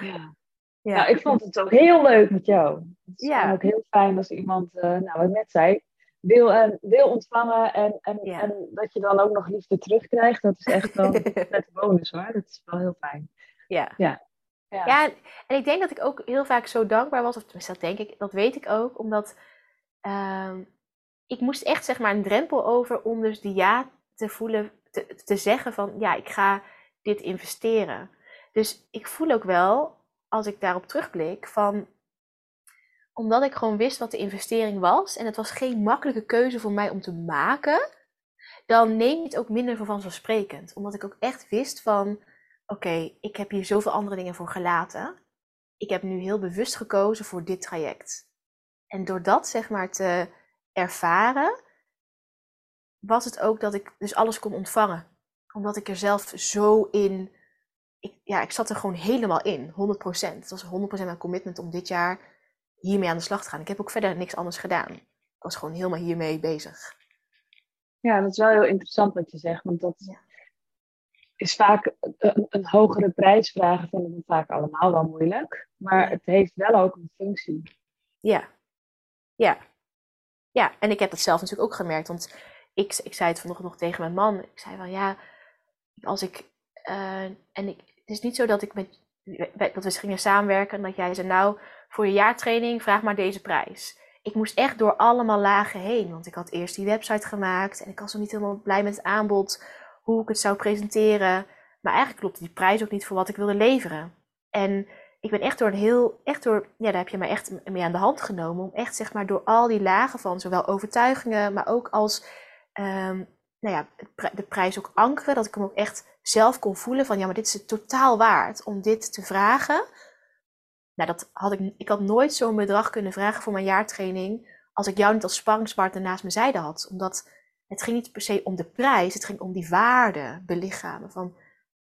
ja. Ja. Nou, ik vond het ook heel leuk met jou. Het is ja. ook heel fijn als iemand, uh, nou wat ik net zei, wil, en wil ontvangen en, en, en dat je dan ook nog liefde terugkrijgt. Dat is echt wel een bonus hoor. Dat is wel heel fijn. Ja. ja. Ja. ja, en ik denk dat ik ook heel vaak zo dankbaar was, of tenminste dat denk ik, dat weet ik ook, omdat uh, ik moest echt zeg maar een drempel over om dus die ja te voelen, te, te zeggen van ja, ik ga dit investeren. Dus ik voel ook wel, als ik daarop terugblik, van omdat ik gewoon wist wat de investering was en het was geen makkelijke keuze voor mij om te maken, dan neem je het ook minder voor vanzelfsprekend. Omdat ik ook echt wist van oké, ik heb hier zoveel andere dingen voor gelaten. Ik heb nu heel bewust gekozen voor dit traject. En door dat zeg maar te ervaren, was het ook dat ik dus alles kon ontvangen. Omdat ik er zelf zo in, ik, ja, ik zat er gewoon helemaal in, 100%. Het was 100% mijn commitment om dit jaar hiermee aan de slag te gaan. Ik heb ook verder niks anders gedaan. Ik was gewoon helemaal hiermee bezig. Ja, dat is wel heel interessant wat je zegt, want dat, ja is vaak een, een, hogere prijs vragen vinden we vaak allemaal wel moeilijk. Maar het heeft wel ook een functie. Ja, ja. Ja, en ik heb dat zelf natuurlijk ook gemerkt. Want ik, ik zei het vanochtend nog tegen mijn man. Ik zei van ja, als ik. Uh, en ik, is niet zo dat ik met. Dat we gingen samenwerken en dat jij zei, nou, voor je jaartraining vraag maar deze prijs. Ik moest echt door allemaal lagen heen. Want ik had eerst die website gemaakt en ik was nog niet helemaal blij met het aanbod hoe ik het zou presenteren. Maar eigenlijk klopte die prijs ook niet voor wat ik wilde leveren. En ik ben echt door een heel, echt door, ja, daar heb je mij echt mee aan de hand genomen. Om echt, zeg maar, door al die lagen van zowel overtuigingen, maar ook als, um, nou ja, de prijs ook ankeren. Dat ik hem ook echt zelf kon voelen van, ja, maar dit is het totaal waard om dit te vragen. Nou, dat had ik, ik had nooit zo'n bedrag kunnen vragen voor mijn jaartraining als ik jou niet als sparringspartner naast mijn zijde had. Omdat het ging niet per se om de prijs, het ging om die waarde belichamen. Van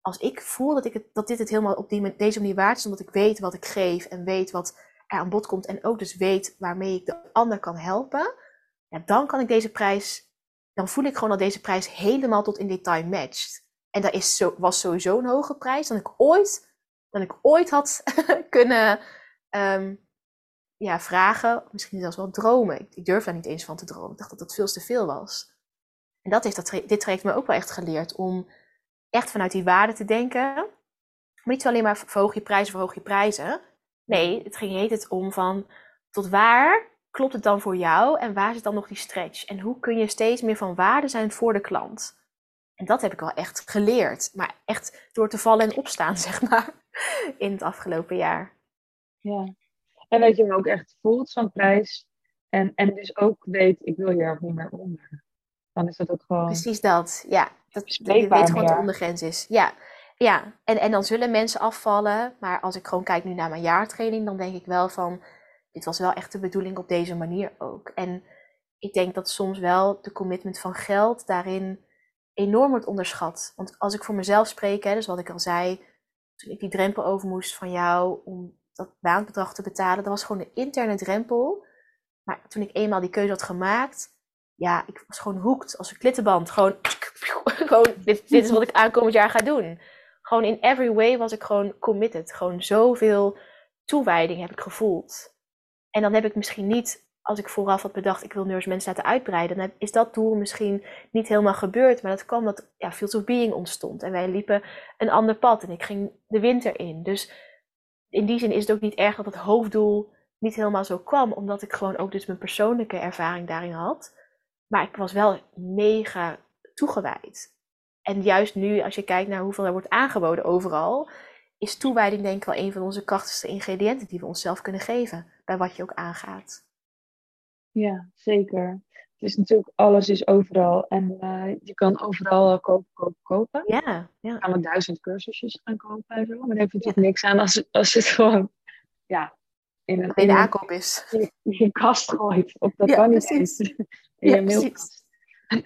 als ik voel dat, ik het, dat dit het helemaal op die, deze manier waard is, omdat ik weet wat ik geef en weet wat er aan bod komt en ook dus weet waarmee ik de ander kan helpen, ja, dan kan ik deze prijs, dan voel ik gewoon dat deze prijs helemaal tot in detail matcht. En dat is zo, was sowieso een hoge prijs dan ik ooit, dan ik ooit had kunnen um, ja, vragen, misschien zelfs wel dromen. Ik, durf daar niet eens van te dromen. Ik dacht dat dat veel te veel was. En dat heeft dat, dit traject me ook wel echt geleerd om echt vanuit die waarde te denken. Maar niet alleen maar verhoog je prijzen, verhoog je prijzen. Nee, het ging heet het om van tot waar klopt het dan voor jou en waar zit dan nog die stretch? En hoe kun je steeds meer van waarde zijn voor de klant? En dat heb ik wel echt geleerd. Maar echt door te vallen en opstaan, zeg maar, in het afgelopen jaar. Ja, en dat je hem ook echt voelt van prijs. En, en dus ook weet, ik wil hier ook niet meer onder. Dan is dat ook gewoon. Precies dat, ja. Dat, je weet gewoon wat de ondergrens is. Ja, ja. En, en dan zullen mensen afvallen. Maar als ik gewoon kijk nu naar mijn jaartraining, dan denk ik wel van. Dit was wel echt de bedoeling op deze manier ook. En ik denk dat soms wel de commitment van geld daarin enorm wordt onderschat. Want als ik voor mezelf spreek, hè, dus wat ik al zei, toen ik die drempel over moest van jou om dat baanbedrag te betalen, dat was gewoon een interne drempel. Maar toen ik eenmaal die keuze had gemaakt, ja, ik was gewoon hoekt als een klittenband. Gewoon, gewoon dit, dit is wat ik aankomend jaar ga doen. Gewoon in every way was ik gewoon committed. Gewoon zoveel toewijding heb ik gevoeld. En dan heb ik misschien niet, als ik vooraf had bedacht, ik wil nu eens mensen laten uitbreiden, dan is dat doel misschien niet helemaal gebeurd. Maar dat kwam dat ja, of Being ontstond. En wij liepen een ander pad en ik ging de winter in. Dus in die zin is het ook niet erg dat het hoofddoel niet helemaal zo kwam, omdat ik gewoon ook dus mijn persoonlijke ervaring daarin had. Maar ik was wel mega toegewijd. En juist nu, als je kijkt naar hoeveel er wordt aangeboden overal, is toewijding denk ik wel een van onze krachtigste ingrediënten die we onszelf kunnen geven bij wat je ook aangaat. Ja, zeker. Het is natuurlijk, alles is overal. En uh, je kan overal kopen, kopen, kopen. Ja, ja. Je kan met duizend cursusjes gaan kopen en zo. Maar daar heeft natuurlijk niks aan als, als het gewoon, ja, in een, in de aankoop is. In je kast gooit. Of dat kan niet eens. In ja, je mailkast.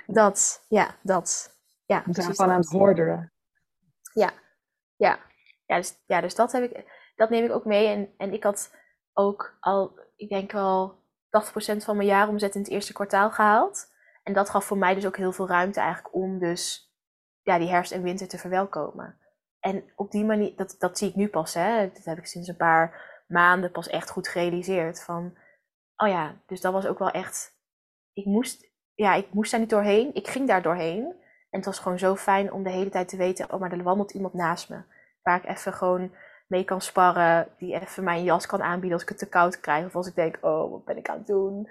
Dat, ja, dat. Ja, we zijn gewoon aan het horderen. Ja, ja. Ja, dus, ja, dus dat, heb ik, dat neem ik ook mee. En, en ik had ook al, ik denk wel 80% van mijn jaaromzet in het eerste kwartaal gehaald. En dat gaf voor mij dus ook heel veel ruimte eigenlijk om dus ja, die herfst en winter te verwelkomen. En op die manier, dat, dat zie ik nu pas, hè. Dat heb ik sinds een paar maanden pas echt goed gerealiseerd. Van, oh ja, dus dat was ook wel echt, ik moest, ja, ik moest daar niet doorheen. Ik ging daar doorheen. En het was gewoon zo fijn om de hele tijd te weten, oh, maar er wandelt iemand naast me. Waar ik even gewoon mee kan sparren, die even mijn jas kan aanbieden als ik het te koud krijg. Of als ik denk, oh, wat ben ik aan het doen?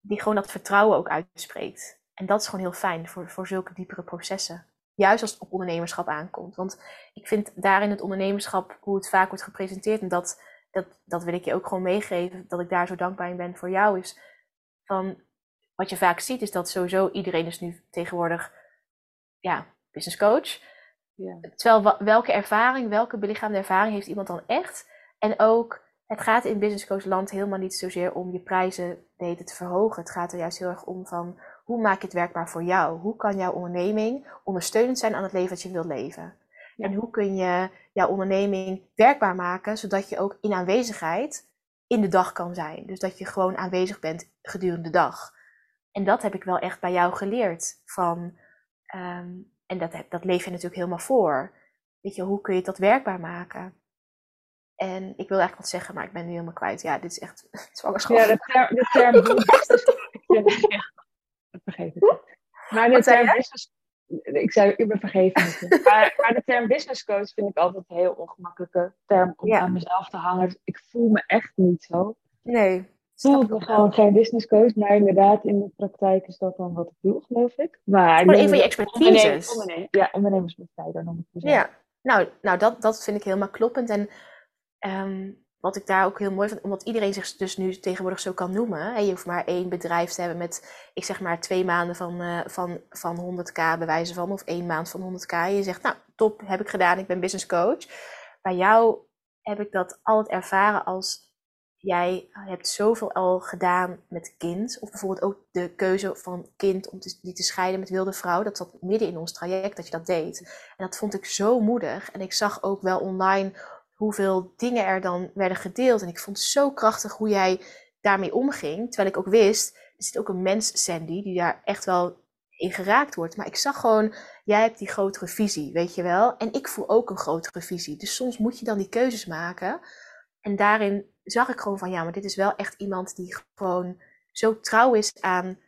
Die gewoon dat vertrouwen ook uitspreekt. En dat is gewoon heel fijn voor, voor zulke diepere processen. Juist als het op ondernemerschap aankomt. Want ik vind daarin het ondernemerschap, hoe het vaak wordt gepresenteerd, en dat, dat, dat wil ik je ook gewoon meegeven, dat ik daar zo dankbaar in ben voor jou, is van wat je vaak ziet, is dat sowieso iedereen is nu tegenwoordig ja, business coach. Ja. Terwijl welke ervaring, welke belichaamde ervaring heeft iemand dan echt? En ook, het gaat in business coach land helemaal niet zozeer om je prijzen te verhogen. Het gaat er juist heel erg om van, hoe maak je het werkbaar voor jou? Hoe kan jouw onderneming ondersteunend zijn aan het leven dat je wilt leven? En hoe kun je jouw onderneming werkbaar maken, zodat je ook in aanwezigheid in de dag kan zijn. Dus dat je gewoon aanwezig bent gedurende de dag. En dat heb ik wel echt bij jou geleerd. Van, ehm, en dat, dat leef je natuurlijk helemaal voor. Weet je, hoe kun je dat werkbaar maken? En ik wil eigenlijk wat zeggen, maar ik ben nu helemaal kwijt. Ja, dit is echt zwangerschap. Ja, de term, de term ja, vergeet het. Maar de term business, ik zei, ik ben vergeven. maar, maar de term business coach vind ik altijd een heel ongemakkelijke term om aan mezelf te hangen. Ik voel me echt niet zo. Nee voel ik gewoon geen business coach, maar inderdaad in de praktijk is dat dan wat ik doe, geloof ik. Maar een van je expertises. Ondernemers, ja, ondernemersbegeleider noem ik Ja, nou, nou dat, dat vind ik helemaal kloppend. En ehm, wat ik daar ook heel mooi vind, omdat iedereen zich dus nu tegenwoordig zo kan noemen. Hè, je hoeft maar één bedrijf te hebben met, ik zeg maar, twee maanden van, uh, van, van 100k bewijzen van, of één maand van 100k. En je zegt, nou, top, heb ik gedaan, ik ben business coach. Bij jou heb ik dat altijd ervaren als jij hebt zoveel al gedaan met kind. Of bijvoorbeeld ook de keuze van kind om te, die te scheiden met wilde vrouw. Dat zat midden in ons traject dat je dat deed. En dat vond ik zo moedig. En ik zag ook wel online hoeveel dingen er dan werden gedeeld. En ik vond zo krachtig hoe jij daarmee omging. Terwijl ik ook wist, er zit ook een mens, Sandy, die daar echt wel in geraakt wordt. Maar ik zag gewoon, jij hebt die grotere visie, weet je wel. En ik voel ook een grotere visie. Dus soms moet je dan die keuzes maken. En daarin zag ik gewoon van ja, maar dit is wel echt iemand die gewoon zo trouw is aan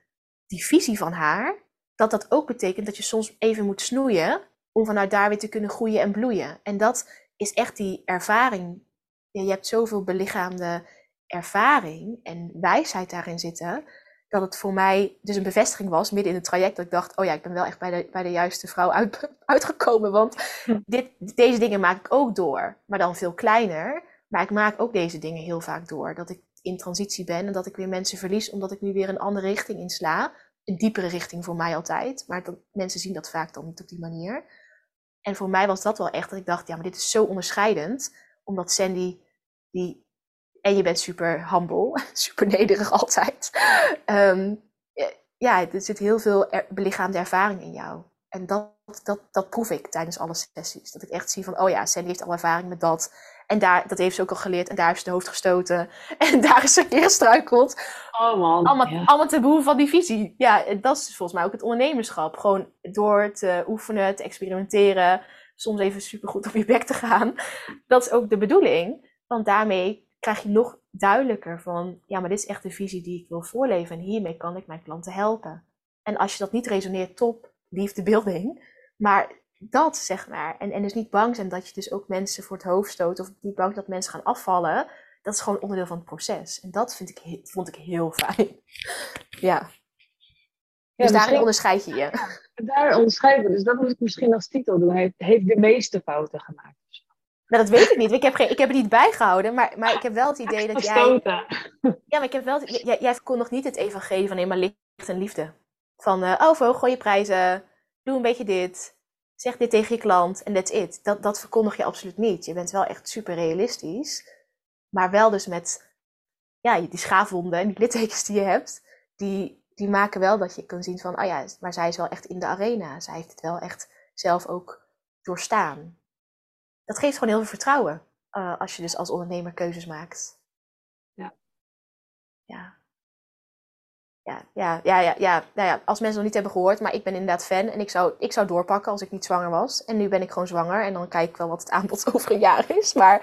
die visie van haar. Dat dat ook betekent dat je soms even moet snoeien om vanuit daar weer te kunnen groeien en bloeien. En dat is echt die ervaring. je hebt zoveel belichaamde ervaring en wijsheid daarin zitten. Dat het voor mij dus een bevestiging was midden in het traject. Dat ik dacht, oh ja, ik ben wel echt bij de, bij de juiste vrouw uit, uitgekomen. Want hm. dit, deze dingen maak ik ook door. Maar dan veel kleiner. Maar ik maak ook deze dingen heel vaak door. Dat ik in transitie ben en dat ik weer mensen verlies omdat ik nu weer een andere richting insla. Een diepere richting voor mij altijd. Maar dat, mensen zien dat vaak dan niet op die manier. En voor mij was dat wel echt dat ik dacht, ja, maar dit is zo onderscheidend. Omdat Sandy, die, en je bent super humble, super nederig altijd. Ehm, ja, er zit heel veel belichaamde ervaring in jou. En dat, dat, dat proef ik tijdens alle sessies. Dat ik echt zie van, oh ja, Sandy heeft al ervaring met dat. En daar, dat heeft ze ook al geleerd. En daar heeft ze de hoofd gestoten. En daar is ze een keer gestruikeld. Oh man. Allemaal, ja. allemaal te behoeven van die visie. Ja, dat is volgens mij ook het ondernemerschap. Gewoon door te oefenen, te experimenteren. Soms even supergoed op je bek te gaan. Dat is ook de bedoeling. Want daarmee krijg je nog duidelijker van... Ja, maar dit is echt de visie die ik wil voorleven. En hiermee kan ik mijn klanten helpen. En als je dat niet resoneert, top, liefde building. Maar dat, zeg maar. En, en dus niet bang zijn dat je dus ook mensen voor het hoofd stoot. Of niet bang dat mensen gaan afvallen. Dat is gewoon onderdeel van het proces. En dat vind ik, vond ik heel fijn. ja. Dus daarin onderscheid je je. daar onderscheiden we. Dus dat moet ik misschien als titel doen. Heeft, heeft de meeste fouten gemaakt. Nou, dat weet ik niet. Ik heb, geen, ik heb het niet bijgehouden, maar, maar ik heb wel het idee dat jij... Ja, maar ik heb wel... jij, jij kon nog niet het evangelie van... Nee, maar en liefde. Van, uh, oh, verhoog je prijzen, doe een beetje dit, zeg dit tegen je klant en that's it. Dat, dat verkondig je absoluut niet. Je bent wel echt super realistisch, maar wel dus met ja, die schaafwonden en die littekens die je hebt, die, die maken wel dat je kan zien van, oh ja, maar zij is wel echt in de arena. Zij heeft het wel echt zelf ook doorstaan. Dat geeft gewoon heel veel vertrouwen uh, als je dus als ondernemer keuzes maakt. Ja. Ja. Ja, ja, ja, ja, ja, nou ja, als mensen nog niet hebben gehoord, maar ik ben inderdaad fan en ik zou, ik zou doorpakken als ik niet zwanger was. En nu ben ik gewoon zwanger en dan kijk ik wel wat het aanbod over een jaar is. Maar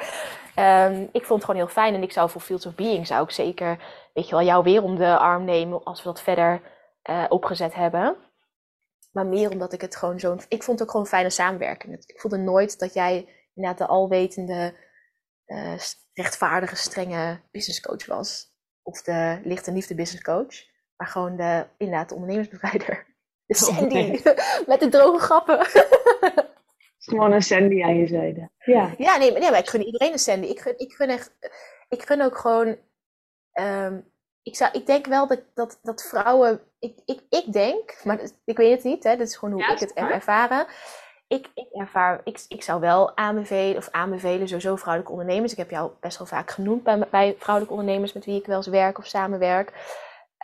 um, ik vond het gewoon heel fijn en ik zou voor Fields of Being zou ik zeker, weet je wel, jou weer om de arm nemen als we dat verder uh, opgezet hebben. Maar meer omdat ik het gewoon zo'n, ik vond het ook gewoon fijne samenwerking. Ik voelde nooit dat jij inderdaad de alwetende, uh, rechtvaardige, strenge businesscoach was. Of de lichte liefde business coach. Maar gewoon de, inderdaad, de ondernemersbevrijder. De Sandy. Met de droge grappen. Gewoon een Sandy aan je zijde. Ja, ja nee, nee, maar ik gun iedereen een Sandy. Ik gun, ik gun echt... Ik gun ook gewoon... Um, ik, zou, ik denk wel dat, dat, dat vrouwen... Ik, ik, ik denk, maar ik weet het niet, hè, dat is gewoon hoe ik het heb ervaren. Ik, ik ervaar, ik, ik zou wel aanbevelen, of aanbevelen sowieso vrouwelijke ondernemers. Ik heb jou best wel vaak genoemd bij, bij vrouwelijke ondernemers met wie ik wel eens werk of samenwerk.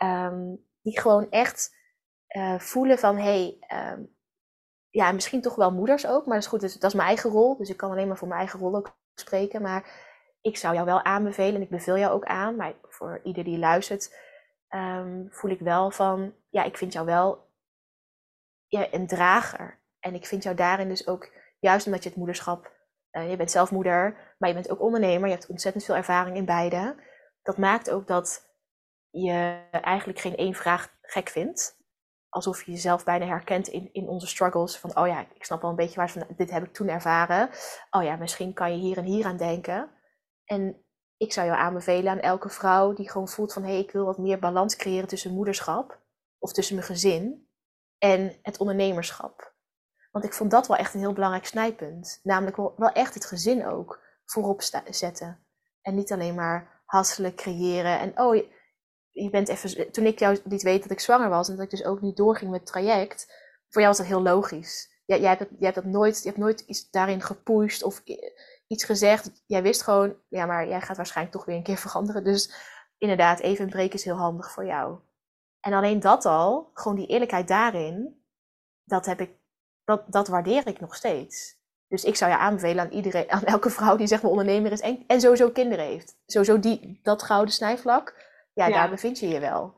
Um, die gewoon echt uh, voelen van, hé, hey, um, ja, misschien toch wel moeders ook, maar dat is goed, dat is, mijn eigen rol. Dus ik kan alleen maar voor mijn eigen rol ook spreken. Maar ik zou jou wel aanbevelen, en ik beveel jou ook aan, maar voor ieder die luistert, um, voel ik wel van, ja, ik vind jou wel ja, een drager. En ik vind jou daarin dus ook, juist omdat je het moederschap, uh, je bent zelf moeder, maar je bent ook ondernemer, je hebt ontzettend veel ervaring in beide. Dat maakt ook dat je eigenlijk geen één vraag gek vindt. Alsof je jezelf bijna herkent in, in onze struggles. Van, oh ja, ik snap wel een beetje waar van, dit heb ik toen ervaren. Oh ja, misschien kan je hier en hier aan denken. En ik zou jou aanbevelen aan elke vrouw die gewoon voelt van, hé, hey, ik wil wat meer balans creëren tussen moederschap of tussen mijn gezin en het ondernemerschap. Want ik vond dat wel echt een heel belangrijk snijpunt. Namelijk wel, wel echt het gezin ook voorop zetten. En niet alleen maar hasselen creëren. En oh, je bent even, toen ik jou liet weten dat ik zwanger was en dat ik dus ook niet doorging met het traject, voor jou was dat heel logisch. Jij, jij, hebt, jij hebt dat nooit, je hebt nooit iets daarin gepusht of iets gezegd. Jij wist gewoon, ja, maar jij gaat waarschijnlijk toch weer een keer veranderen. Dus inderdaad, even een break is heel handig voor jou. En alleen dat al, gewoon die eerlijkheid daarin, dat heb ik, dat, dat waardeer ik nog steeds. Dus ik zou je aanbevelen aan iedereen, aan elke vrouw die zeg maar ondernemer is en, en sowieso kinderen heeft. Sowieso die, dat gouden snijvlak ja, daar bevind je je wel.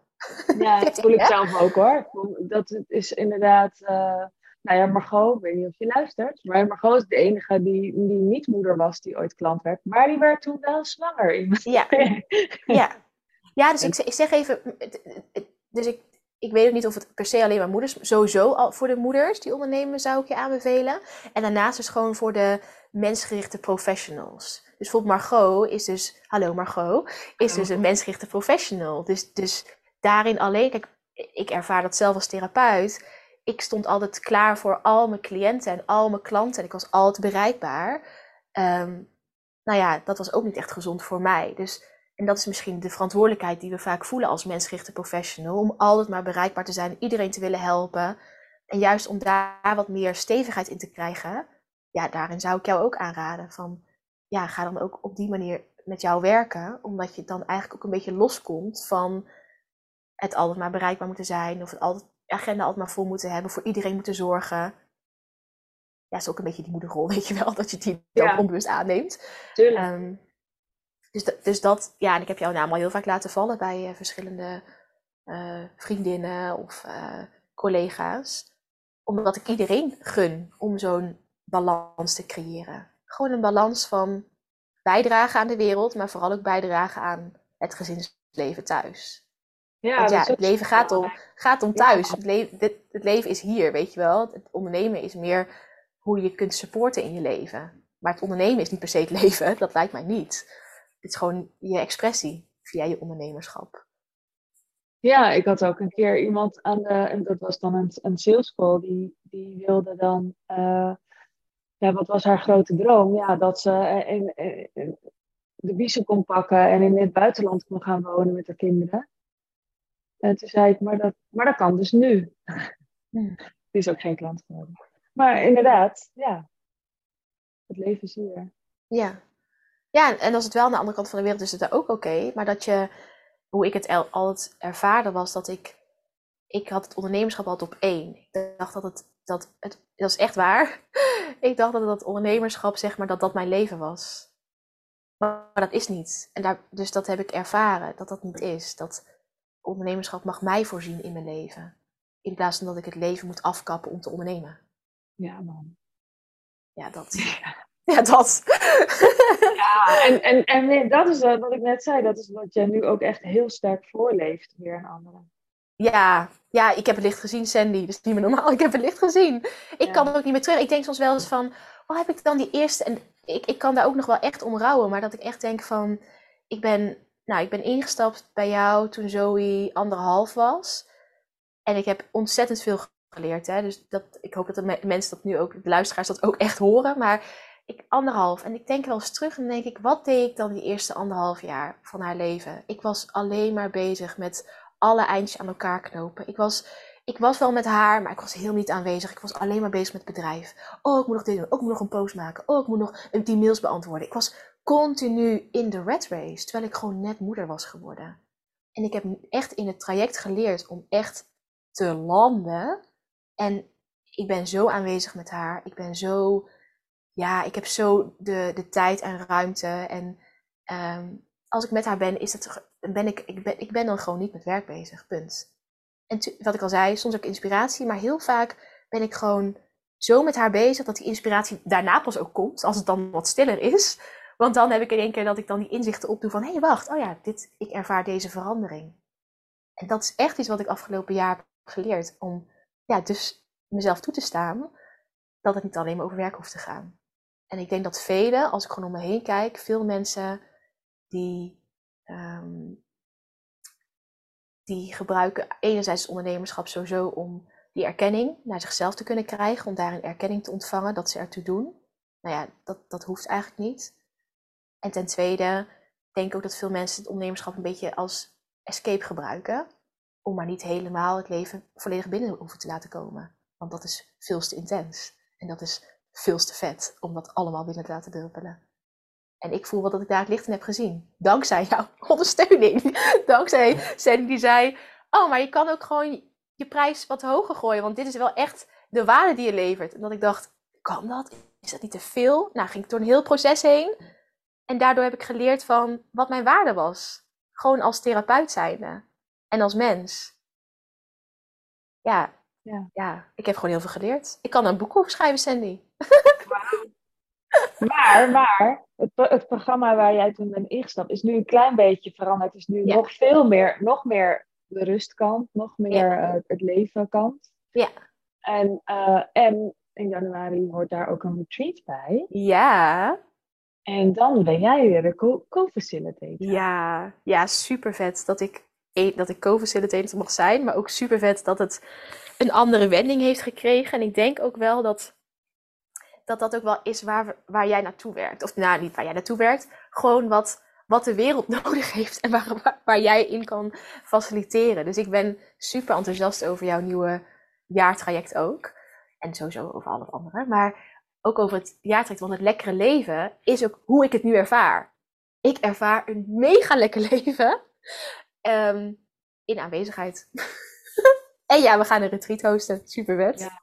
Ja, dat voel ik zelf ook hoor. Dat is inderdaad, uh, nou ja, Margot, ik weet niet of je luistert, maar Margot is de enige die, die niet moeder was die ooit klant werd, maar die werd toen wel zwanger. Ja, ja. ja dus ik, ik zeg even, dus ik, ik weet ook niet of het per se alleen maar moeders, sowieso al voor de moeders die ondernemen zou ik je aanbevelen. En daarnaast is gewoon voor de mensgerichte professionals. Dus bijvoorbeeld Margot is dus, hallo Margot, is dus een mensgerichte professional. Dus, dus daarin alleen, kijk, ik ervaar dat zelf als therapeut. Ik stond altijd klaar voor al mijn cliënten en al mijn klanten en ik was altijd bereikbaar. Um, nou ja, dat was ook niet echt gezond voor mij. Dus, en dat is misschien de verantwoordelijkheid die we vaak voelen als mensgerichte professional. Om altijd maar bereikbaar te zijn, iedereen te willen helpen. En juist om daar wat meer stevigheid in te krijgen, ja, daarin zou ik jou ook aanraden van ja, ga dan ook op die manier met jou werken, omdat je dan eigenlijk ook een beetje loskomt van het altijd maar bereikbaar moeten zijn, of het altijd, agenda altijd maar vol moeten hebben, voor iedereen moeten zorgen. Ja, is ook een beetje die moederrol, weet je wel, dat je die ja. onbewust aanneemt. Tuurlijk. Um, dus, dus dat, ja, en ik heb jouw naam al heel vaak laten vallen bij uh, verschillende uh, vriendinnen of uh, collega's. Omdat ik iedereen gun om zo'n balans te creëren gewoon een balans van bijdragen aan de wereld, maar vooral ook bijdragen aan het gezinsleven thuis. Ja, Want ja, het leven gaat om, gaat om thuis. Het, leven, het leven is hier, weet je wel. Het ondernemen is meer hoe je kunt supporten in je leven. Maar het ondernemen is niet per se het leven, dat lijkt mij niet. Het is gewoon je expressie via je ondernemerschap. Ja, ik had ook een keer iemand aan de, en dat was dan een, een sales call, die, die wilde dan uh, ja, wat was haar grote droom? Ja, dat ze eh, in, de biezen kon pakken en in het buitenland kon gaan wonen met haar kinderen. En toen zei ik, maar dat, maar dat kan dus nu. Die is ook geen klant geworden. Maar inderdaad, ja. Het leven is hier. Ja. Ja, en als het wel aan de andere kant van de wereld is, is het ook oké. maar dat je, hoe ik het altijd ervaarde, was dat ik, ik had het ondernemerschap altijd op één. Ik dacht dat het, dat het, dat is echt waar. ik dacht dat het ondernemerschap, zeg maar, dat dat mijn leven was. Maar dat is niet. En daar, dus dat heb ik ervaren, dat dat niet is. Dat ondernemerschap mag mij voorzien in mijn leven. In plaats van dat ik het leven moet afkappen om te ondernemen. Ja, man. Ja, dat. Ja, dat. Ja, en, en, en dat is wat ik net zei. Dat is wat je nu ook echt heel sterk voorleeft weer aan anderen. Ja, ja, ik heb het licht gezien, Sandy. Dat is niet meer normaal. Ik heb het licht gezien. Ik Ja. kan er ook niet meer terug. Ik denk soms wel eens van, wat heb ik dan die eerste... En ik, ik kan daar ook nog wel echt om rouwen. Maar dat ik echt denk van, ik ben, nou, ik ben ingestapt bij jou toen Zoe anderhalf was. En ik heb ontzettend veel geleerd. Hè? Dus dat, ik hoop dat de me- mensen dat nu ook, de luisteraars dat ook echt horen. Maar ik anderhalf. En ik denk wel eens terug en denk ik, wat deed ik dan die eerste anderhalf jaar van haar leven? Ik was alleen maar bezig met alle eindjes aan elkaar knopen. Ik was, ik was wel met haar, maar ik was heel niet aanwezig. Ik was alleen maar bezig met het bedrijf. Oh, ik moet nog dit doen. Oh, ik moet nog een post maken. Oh, ik moet nog die mails beantwoorden. Ik was continu in de red race, terwijl ik gewoon net moeder was geworden. En ik heb echt in het traject geleerd om echt te landen. En ik ben zo aanwezig met haar. Ik ben zo, ja, ik heb zo de, de tijd en ruimte. En ehm, als ik met haar ben, is ge- ben ik, ik, ben, ik ben dan gewoon niet met werk bezig. Punt. En wat ik al zei, soms ook inspiratie, maar heel vaak ben ik gewoon zo met haar bezig dat die inspiratie daarna pas ook komt, als het dan wat stiller is. Want dan heb ik in één keer dat ik dan die inzichten opdoe van, hé hey, wacht, oh ja, dit, ik ervaar deze verandering. En dat is echt iets wat ik afgelopen jaar heb geleerd, om ja, dus mezelf toe te staan dat het niet alleen maar over werk hoeft te gaan. En ik denk dat velen, als ik gewoon om me heen kijk, veel mensen die, ehm, die gebruiken enerzijds ondernemerschap sowieso om die erkenning naar zichzelf te kunnen krijgen, om daarin erkenning te ontvangen dat ze ertoe doen. Nou ja, dat, dat hoeft eigenlijk niet. En ten tweede denk ik ook dat veel mensen het ondernemerschap een beetje als escape gebruiken, om maar niet helemaal het leven volledig binnen hoeven te laten komen. Want dat is veel te intens. En dat is veel te vet om dat allemaal binnen te laten druppelen. En ik voel wel dat ik daar het licht in heb gezien. Dankzij jouw ondersteuning. Dankzij Sandy die zei, oh, maar je kan ook gewoon je prijs wat hoger gooien. Want dit is wel echt de waarde die je levert. En dat ik dacht, kan dat? Is dat niet te veel? Nou, ging ik door een heel proces heen. En daardoor heb ik geleerd van wat mijn waarde was. Gewoon als therapeut zijnde. En als mens. Ja, Ja. ja, ik heb gewoon heel veel geleerd. Ik kan een boek over schrijven, Maar, maar het, pro- het programma waar jij toen bent ingestapt is nu een klein beetje veranderd. Het is nu Ja. nog veel meer, nog meer de rustkant, nog meer eh, het leven kant. Ja. En, eh, en in januari hoort daar ook een retreat bij. Ja, En dan ben jij weer de co- co-facilitator. ja, ja, super vet dat ik, dat ik co-facilitator mag zijn. Maar ook super vet dat het een andere wending heeft gekregen. En ik denk ook wel dat dat, dat ook wel is waar, waar jij naartoe werkt. Of nou, niet waar jij naartoe werkt. Gewoon wat, wat de wereld nodig heeft en waar, waar, waar jij in kan faciliteren. Dus ik ben super enthousiast over jouw nieuwe jaartraject ook. En sowieso over alle andere. Maar ook over het jaartraject. Want het lekkere leven is ook hoe ik het nu ervaar. Ik ervaar een mega lekker leven. ehm, in aanwezigheid. en ja, we gaan een retreat hosten. Super vet. Ja.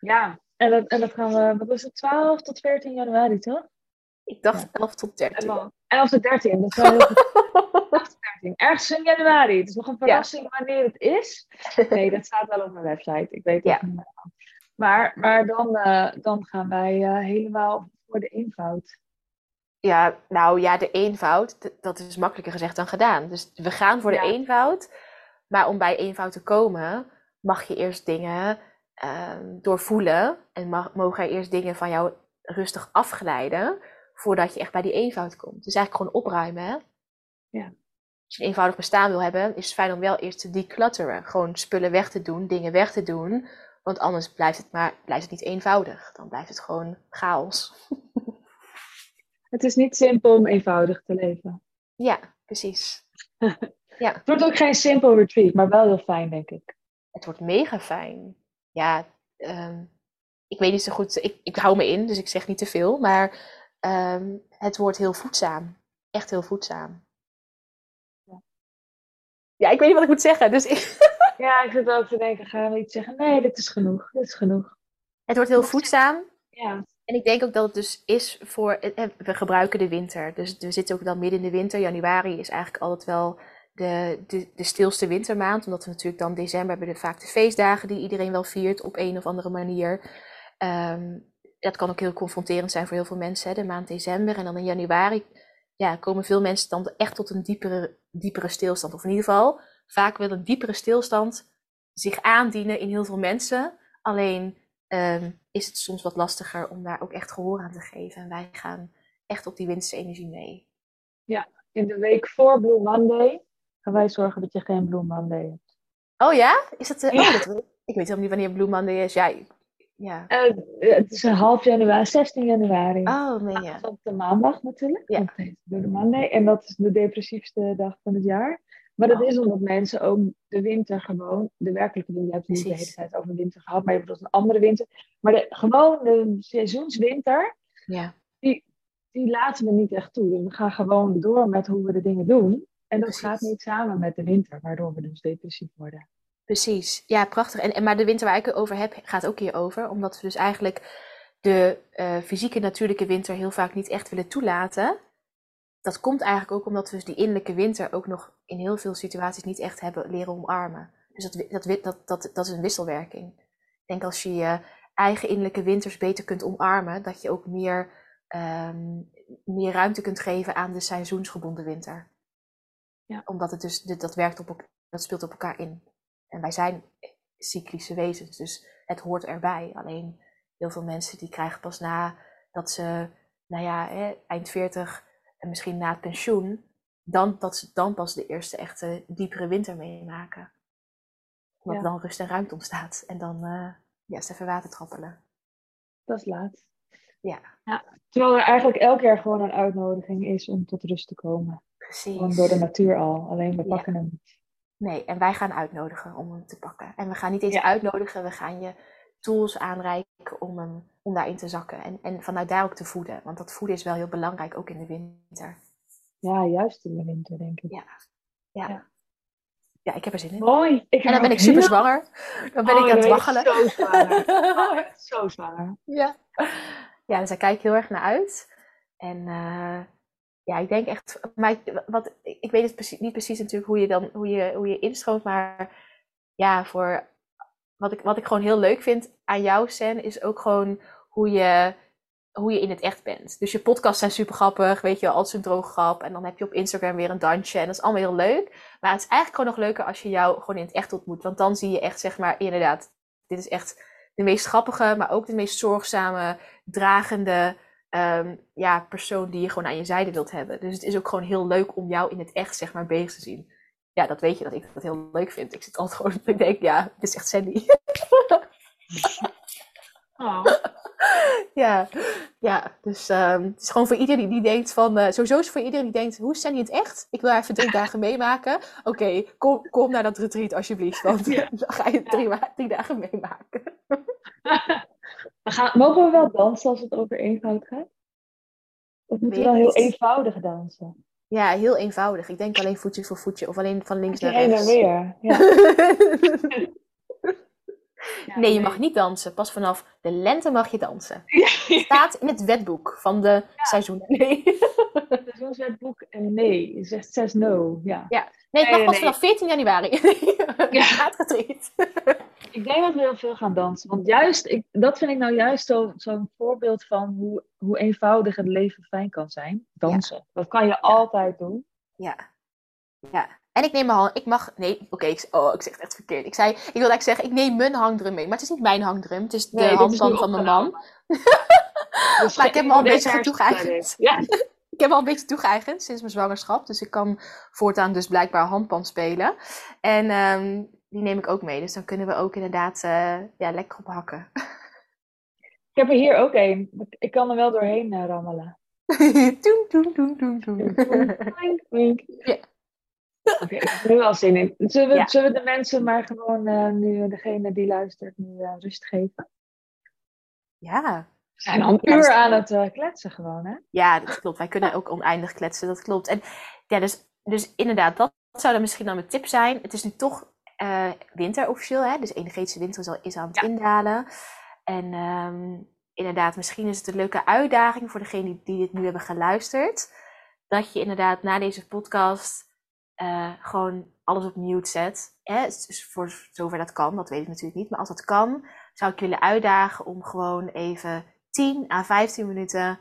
Ja, en dat, en dat gaan we, wat was het, 12 tot 14 januari, toch? Ik dacht Ja. 11 tot 13. 11 tot 13, dat is wel heel goed. 11 tot 13, ergens in januari. Het is nog een verrassing wanneer het is. Nee, dat staat wel op mijn website. Ik weet het Ja. niet. Maar, maar dan, eh, dan gaan wij eh, helemaal voor de eenvoud. Ja, nou ja, de eenvoud, dat is makkelijker gezegd dan gedaan. Dus we gaan voor de eenvoud. Maar om bij eenvoud te komen, mag je eerst dingen ehm, doorvoelen. En mag, mogen er eerst dingen van jou rustig afglijden. Voordat je echt bij die eenvoud komt. Dus eigenlijk gewoon opruimen. Hè? Ja. Als je een eenvoudig bestaan wil hebben, is het fijn om wel eerst te declutteren. Gewoon spullen weg te doen, dingen weg te doen. Want anders blijft het, maar, blijft het niet eenvoudig. Dan blijft het gewoon chaos. Het is niet simpel om eenvoudig te leven. Ja, precies. Ja. Het wordt ook geen simpel retreat, maar wel heel fijn, denk ik. Het wordt mega fijn. Ja, ehm, ik weet niet zo goed. Ik, ik hou me in, dus ik zeg niet te veel. Maar ehm, het wordt heel voedzaam. Echt heel voedzaam. Ja. Ja, ik weet niet wat ik moet zeggen. Dus ik, Ja, ik zit ook te denken, gaan we iets zeggen? Nee, dit is genoeg. Dit is genoeg. het wordt heel voedzaam. Ja, En ik denk ook dat het dus is voor. eh, We gebruiken de winter. Dus we zitten ook dan midden in de winter. Januari is eigenlijk altijd wel de, de, de stilste wintermaand. Omdat we natuurlijk dan december hebben we vaak de feestdagen die iedereen wel viert op een of andere manier. Ehm, dat kan ook heel confronterend zijn voor heel veel mensen, hè, de maand december. En dan in januari ja, komen veel mensen dan echt tot een diepere, diepere stilstand. Of in ieder geval vaak wel een diepere stilstand zich aandienen in heel veel mensen. Alleen ehm, is het soms wat lastiger om daar ook echt gehoor aan te geven. En wij gaan echt op die winterse energie mee. in de week voor Blue Monday gaan wij zorgen dat je geen Blue Monday hebt. Oh ja? Is dat, Ja. oh, dat weet ik. weet helemaal niet wanneer Blue Monday is. Ja, ja. Eh, het is een half januari, 16 januari. Oh, meen je? Dat is op de maandag natuurlijk, Ja. heet Blue Monday. En dat is de depressiefste dag van het jaar. Maar dat Oh. is omdat mensen ook de winter gewoon, de werkelijke winter, je hebt het niet de hele tijd over winter gehad, maar je bedoelt een andere winter. Maar de, gewoon de seizoenswinter, Ja, die laten we niet echt toe. Dus we gaan gewoon door met hoe we de dingen doen. En dat Precies. gaat niet samen met de winter, waardoor we dus depressief worden. precies. Ja, prachtig. En, en, maar de winter waar ik het over heb, gaat ook hierover. Omdat we dus eigenlijk de eh, fysieke natuurlijke winter heel vaak niet echt willen toelaten. Dat komt eigenlijk ook omdat we dus die innerlijke winter ook nog in heel veel situaties niet echt hebben leren omarmen. Dus dat, dat, dat, dat is een wisselwerking. Ik denk als je je eigen innerlijke winters beter kunt omarmen, dat je ook meer, ehm, meer ruimte kunt geven aan de seizoensgebonden winter. Ja. Omdat het dus, dit- dat werkt op dat speelt op elkaar in. En wij zijn cyclische wezens, dus het hoort erbij. Alleen heel veel mensen die krijgen pas na dat ze, nou ja, hè, eind 40 en misschien na het pensioen, dan, dat ze dan pas de eerste echte diepere winter meemaken. Omdat Ja. dan rust en ruimte ontstaat. En dan eh ja, even water trappelen. Dat is laat. Ja. Terwijl er eigenlijk elk jaar gewoon een uitnodiging is om tot rust te komen. Precies. Gewoon door de natuur al. Alleen we Ja. pakken hem niet. Nee, en wij gaan uitnodigen om hem te pakken. En we gaan niet eens Ja. uitnodigen, we gaan je tools aanreiken om, hem, om daarin te zakken. En, en vanuit daar ook te voeden. Want dat voeden is wel heel belangrijk, ook in de winter. Ja, juist in de winter, denk ik. Ja. Ja, Ja. ja ik heb er zin in. Mooi. Ik En dan ben ik super zwanger. Dan ben Oh, ik aan het waggelen. Zo zwanger. Oh, zo zwanger. Ja. ja, dus daar kijk ik heel erg naar uit. En eh, ja, ik denk echt, maar wat, ik weet het precies, niet precies natuurlijk hoe je dan hoe je, hoe je instroomt, maar ja, voor wat ik, wat ik gewoon heel leuk vind aan jou, Sen, is ook gewoon hoe je, hoe je in het echt bent. Dus je podcasts zijn super grappig, weet je wel, altijd zo'n droog grap. En dan heb je op Instagram weer een dansje en dat is allemaal heel leuk. Maar het is eigenlijk gewoon nog leuker als je jou gewoon in het echt ontmoet. Want dan zie je echt, zeg maar, inderdaad, dit is echt de meest grappige, maar ook de meest zorgzame, dragende ehm, ja, persoon die je gewoon aan je zijde wilt hebben. Dus het is ook gewoon heel leuk om jou in het echt, zeg maar, bezig te zien. Ja, dat weet je dat ik dat heel leuk vind. Ik zit altijd gewoon, ik denk, ja, dit is echt Sandy. Oh. ja, ja, dus ehm, het is gewoon voor iedereen die, die denkt van, eh, sowieso is het voor iedereen die denkt, hoe is Sandy het echt? Ik wil haar even drie dagen meemaken. Oké, kom, kom naar dat retreat alsjeblieft, want Ja. dan ga je drie, drie dagen meemaken. We gaan, mogen we wel dansen als het over eenvoud gaat? Of moeten we wel heel eenvoudig dansen? Ja, heel eenvoudig. Ik denk alleen voetje voor voetje of alleen van links naar Heen en rechts. weer. Ja. Ja, nee, je mag niet dansen. Pas vanaf de lente mag je dansen. Het staat in het wetboek van de seizoenen. Nee. Het is ons wetboek en nee. Zegt 6 no. Ja. Nee, Nee, mag nee, pas nee. vanaf 14 januari. Ja. Gaat getreed. Ik denk dat we heel veel gaan dansen. Want juist, ik, dat vind ik nou juist zo- zo'n voorbeeld van hoe, hoe eenvoudig het leven fijn kan zijn. Dansen. Dat kan je altijd doen. Ja. Ja. En ik neem mijn hand. Ik mag. Nee, oké. ik, oh, ik zeg het echt verkeerd. Ik zei. Ik wilde eigenlijk zeggen, ik neem mijn hangdrum mee. Maar het is niet mijn hangdrum. Het is de Nee, van mijn man. Dus Maar ik heb me al een beetje toegeëigend. Ja. Ik heb al een beetje toegeëigend sinds mijn zwangerschap. Dus ik kan voortaan dus blijkbaar handband spelen. En ehm, die neem ik ook mee. Dus dan kunnen we ook inderdaad eh, ja, lekker op hakken. Ik heb er hier ook één. Ik kan er wel doorheen eh, rammelen. Doen, doen, doen, doen, doen. Oké, ik heb er nu wel zin in. Zullen we, zullen we de mensen maar gewoon, uh, nu degene die luistert, nu rust geven? Ja. We zijn al een uur aan het uh, kletsen gewoon, hè? Ja, dat klopt. Wij kunnen ook oneindig kletsen, dat klopt. En ja, dus, dus inderdaad, dat zou dan misschien dan mijn tip zijn. Het is nu toch winter officieel, hè? Dus energetische winter is, al, is aan het indalen. En um, inderdaad, misschien is het een leuke uitdaging voor degenen die, die dit nu hebben geluisterd. Dat je inderdaad na deze podcast uh, gewoon alles op mute zet. Hè? Dus voor zover dat kan, dat weet ik natuurlijk niet. Maar als dat kan, zou ik jullie uitdagen om gewoon even 10 à 15 minuten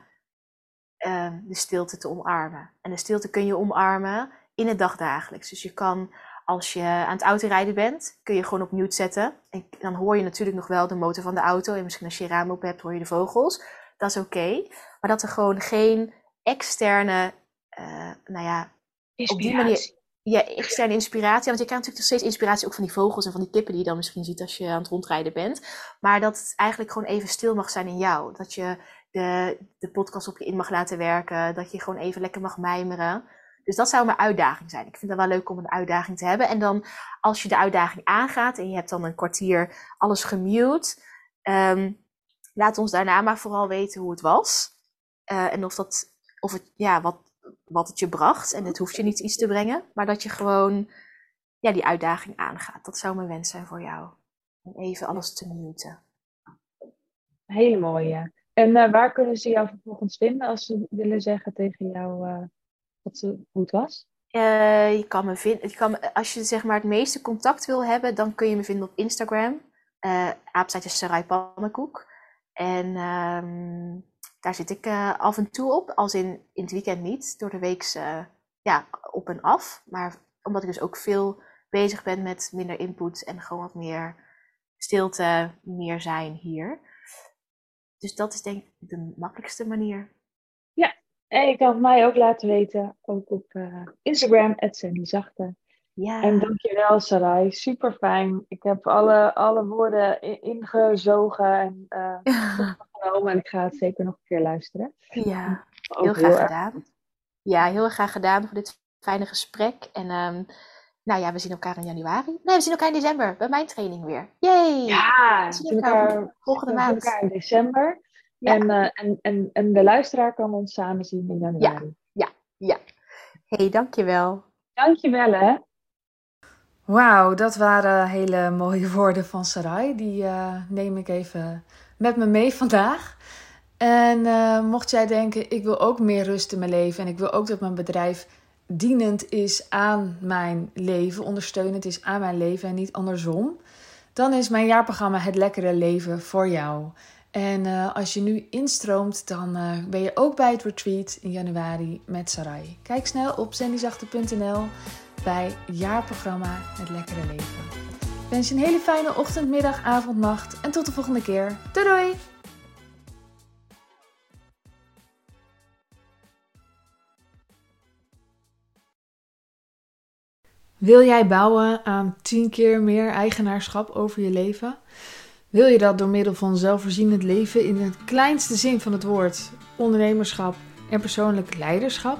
uh, de stilte te omarmen. En de stilte kun je omarmen in het dagdagelijks. Dus je kan, als je aan het autorijden bent, kun je gewoon op mute zetten. En dan hoor je natuurlijk nog wel de motor van de auto. En misschien als je je raam open hebt, hoor je de vogels. Dat is oké. Maar dat er gewoon geen externe, uh, nou ja, op die manier ja, externe inspiratie. Want je krijgt natuurlijk nog steeds inspiratie ook van die vogels en van die kippen die je dan misschien ziet als je aan het rondrijden bent. Maar dat het eigenlijk gewoon even stil mag zijn in jou. Dat je de, de podcast op je in mag laten werken. Dat je gewoon even lekker mag mijmeren. Dus dat zou mijn uitdaging zijn. Ik vind het wel leuk om een uitdaging te hebben. En dan als je de uitdaging aangaat en je hebt dan een kwartier alles gemute. Um, laat ons daarna maar vooral weten hoe het was. Uh, en of dat, of het, ja, wat, wat het je bracht. En het hoeft je niet iets te brengen, maar dat je gewoon ja, die uitdaging aangaat. Dat zou mijn wens zijn voor jou. Om even alles te muten. Hele mooie. En uh, waar kunnen ze jou vervolgens vinden als ze willen zeggen tegen jou uh, wat ze, hoe het was? Uh, je kan me vinden, je kan, als je zeg maar het meeste contact wil hebben, dan kun je me vinden op Instagram. Uh, Sarai Pannenkoek. En um, daar zit ik uh, af en toe op, als in, in het weekend niet, door de week uh, ja, op en af. Maar omdat ik dus ook veel bezig ben met minder input en gewoon wat meer stilte, meer zijn hier. Dus dat is denk ik de makkelijkste manier. Ja, en je kan het mij ook laten weten, ook op uh, Instagram, Zachte. Ja. En dankjewel Sarai, super fijn. Ik heb alle, alle woorden ingezogen en uh, genomen en ik ga het zeker nog een keer luisteren. Ja, heel graag gedaan. Ja, heel graag gedaan voor dit fijne gesprek. En um, nou ja, we zien elkaar in januari. Nee, we zien elkaar in december bij mijn training weer. Yay! Ja, we zien elkaar, volgende maand. We zien elkaar in december. Ja. En, uh, en, en, en de luisteraar kan ons samen zien in januari. Ja, ja, ja. hey, dankjewel. Dankjewel hè. Wauw, dat waren hele mooie woorden van Sarai. Die uh, neem ik even met me mee vandaag. En uh, mocht jij denken, ik wil ook meer rust in mijn leven en ik wil ook dat mijn bedrijf dienend is aan mijn leven, ondersteunend is aan mijn leven en niet andersom, dan is mijn jaarprogramma Het Lekkere Leven voor jou. En uh, als je nu instroomt, dan ben je ook bij het retreat in januari met Sarai. Kijk snel op zendyzachte.nl bij jaarprogramma Het Lekkere Leven. Ik wens je een hele fijne ochtend, middag, avond, nacht en tot de volgende keer. Doei doei! Wil jij bouwen aan 10 keer meer eigenaarschap over je leven? Wil je dat door middel van zelfvoorzienend leven in het kleinste zin van het woord, ondernemerschap en persoonlijk leiderschap?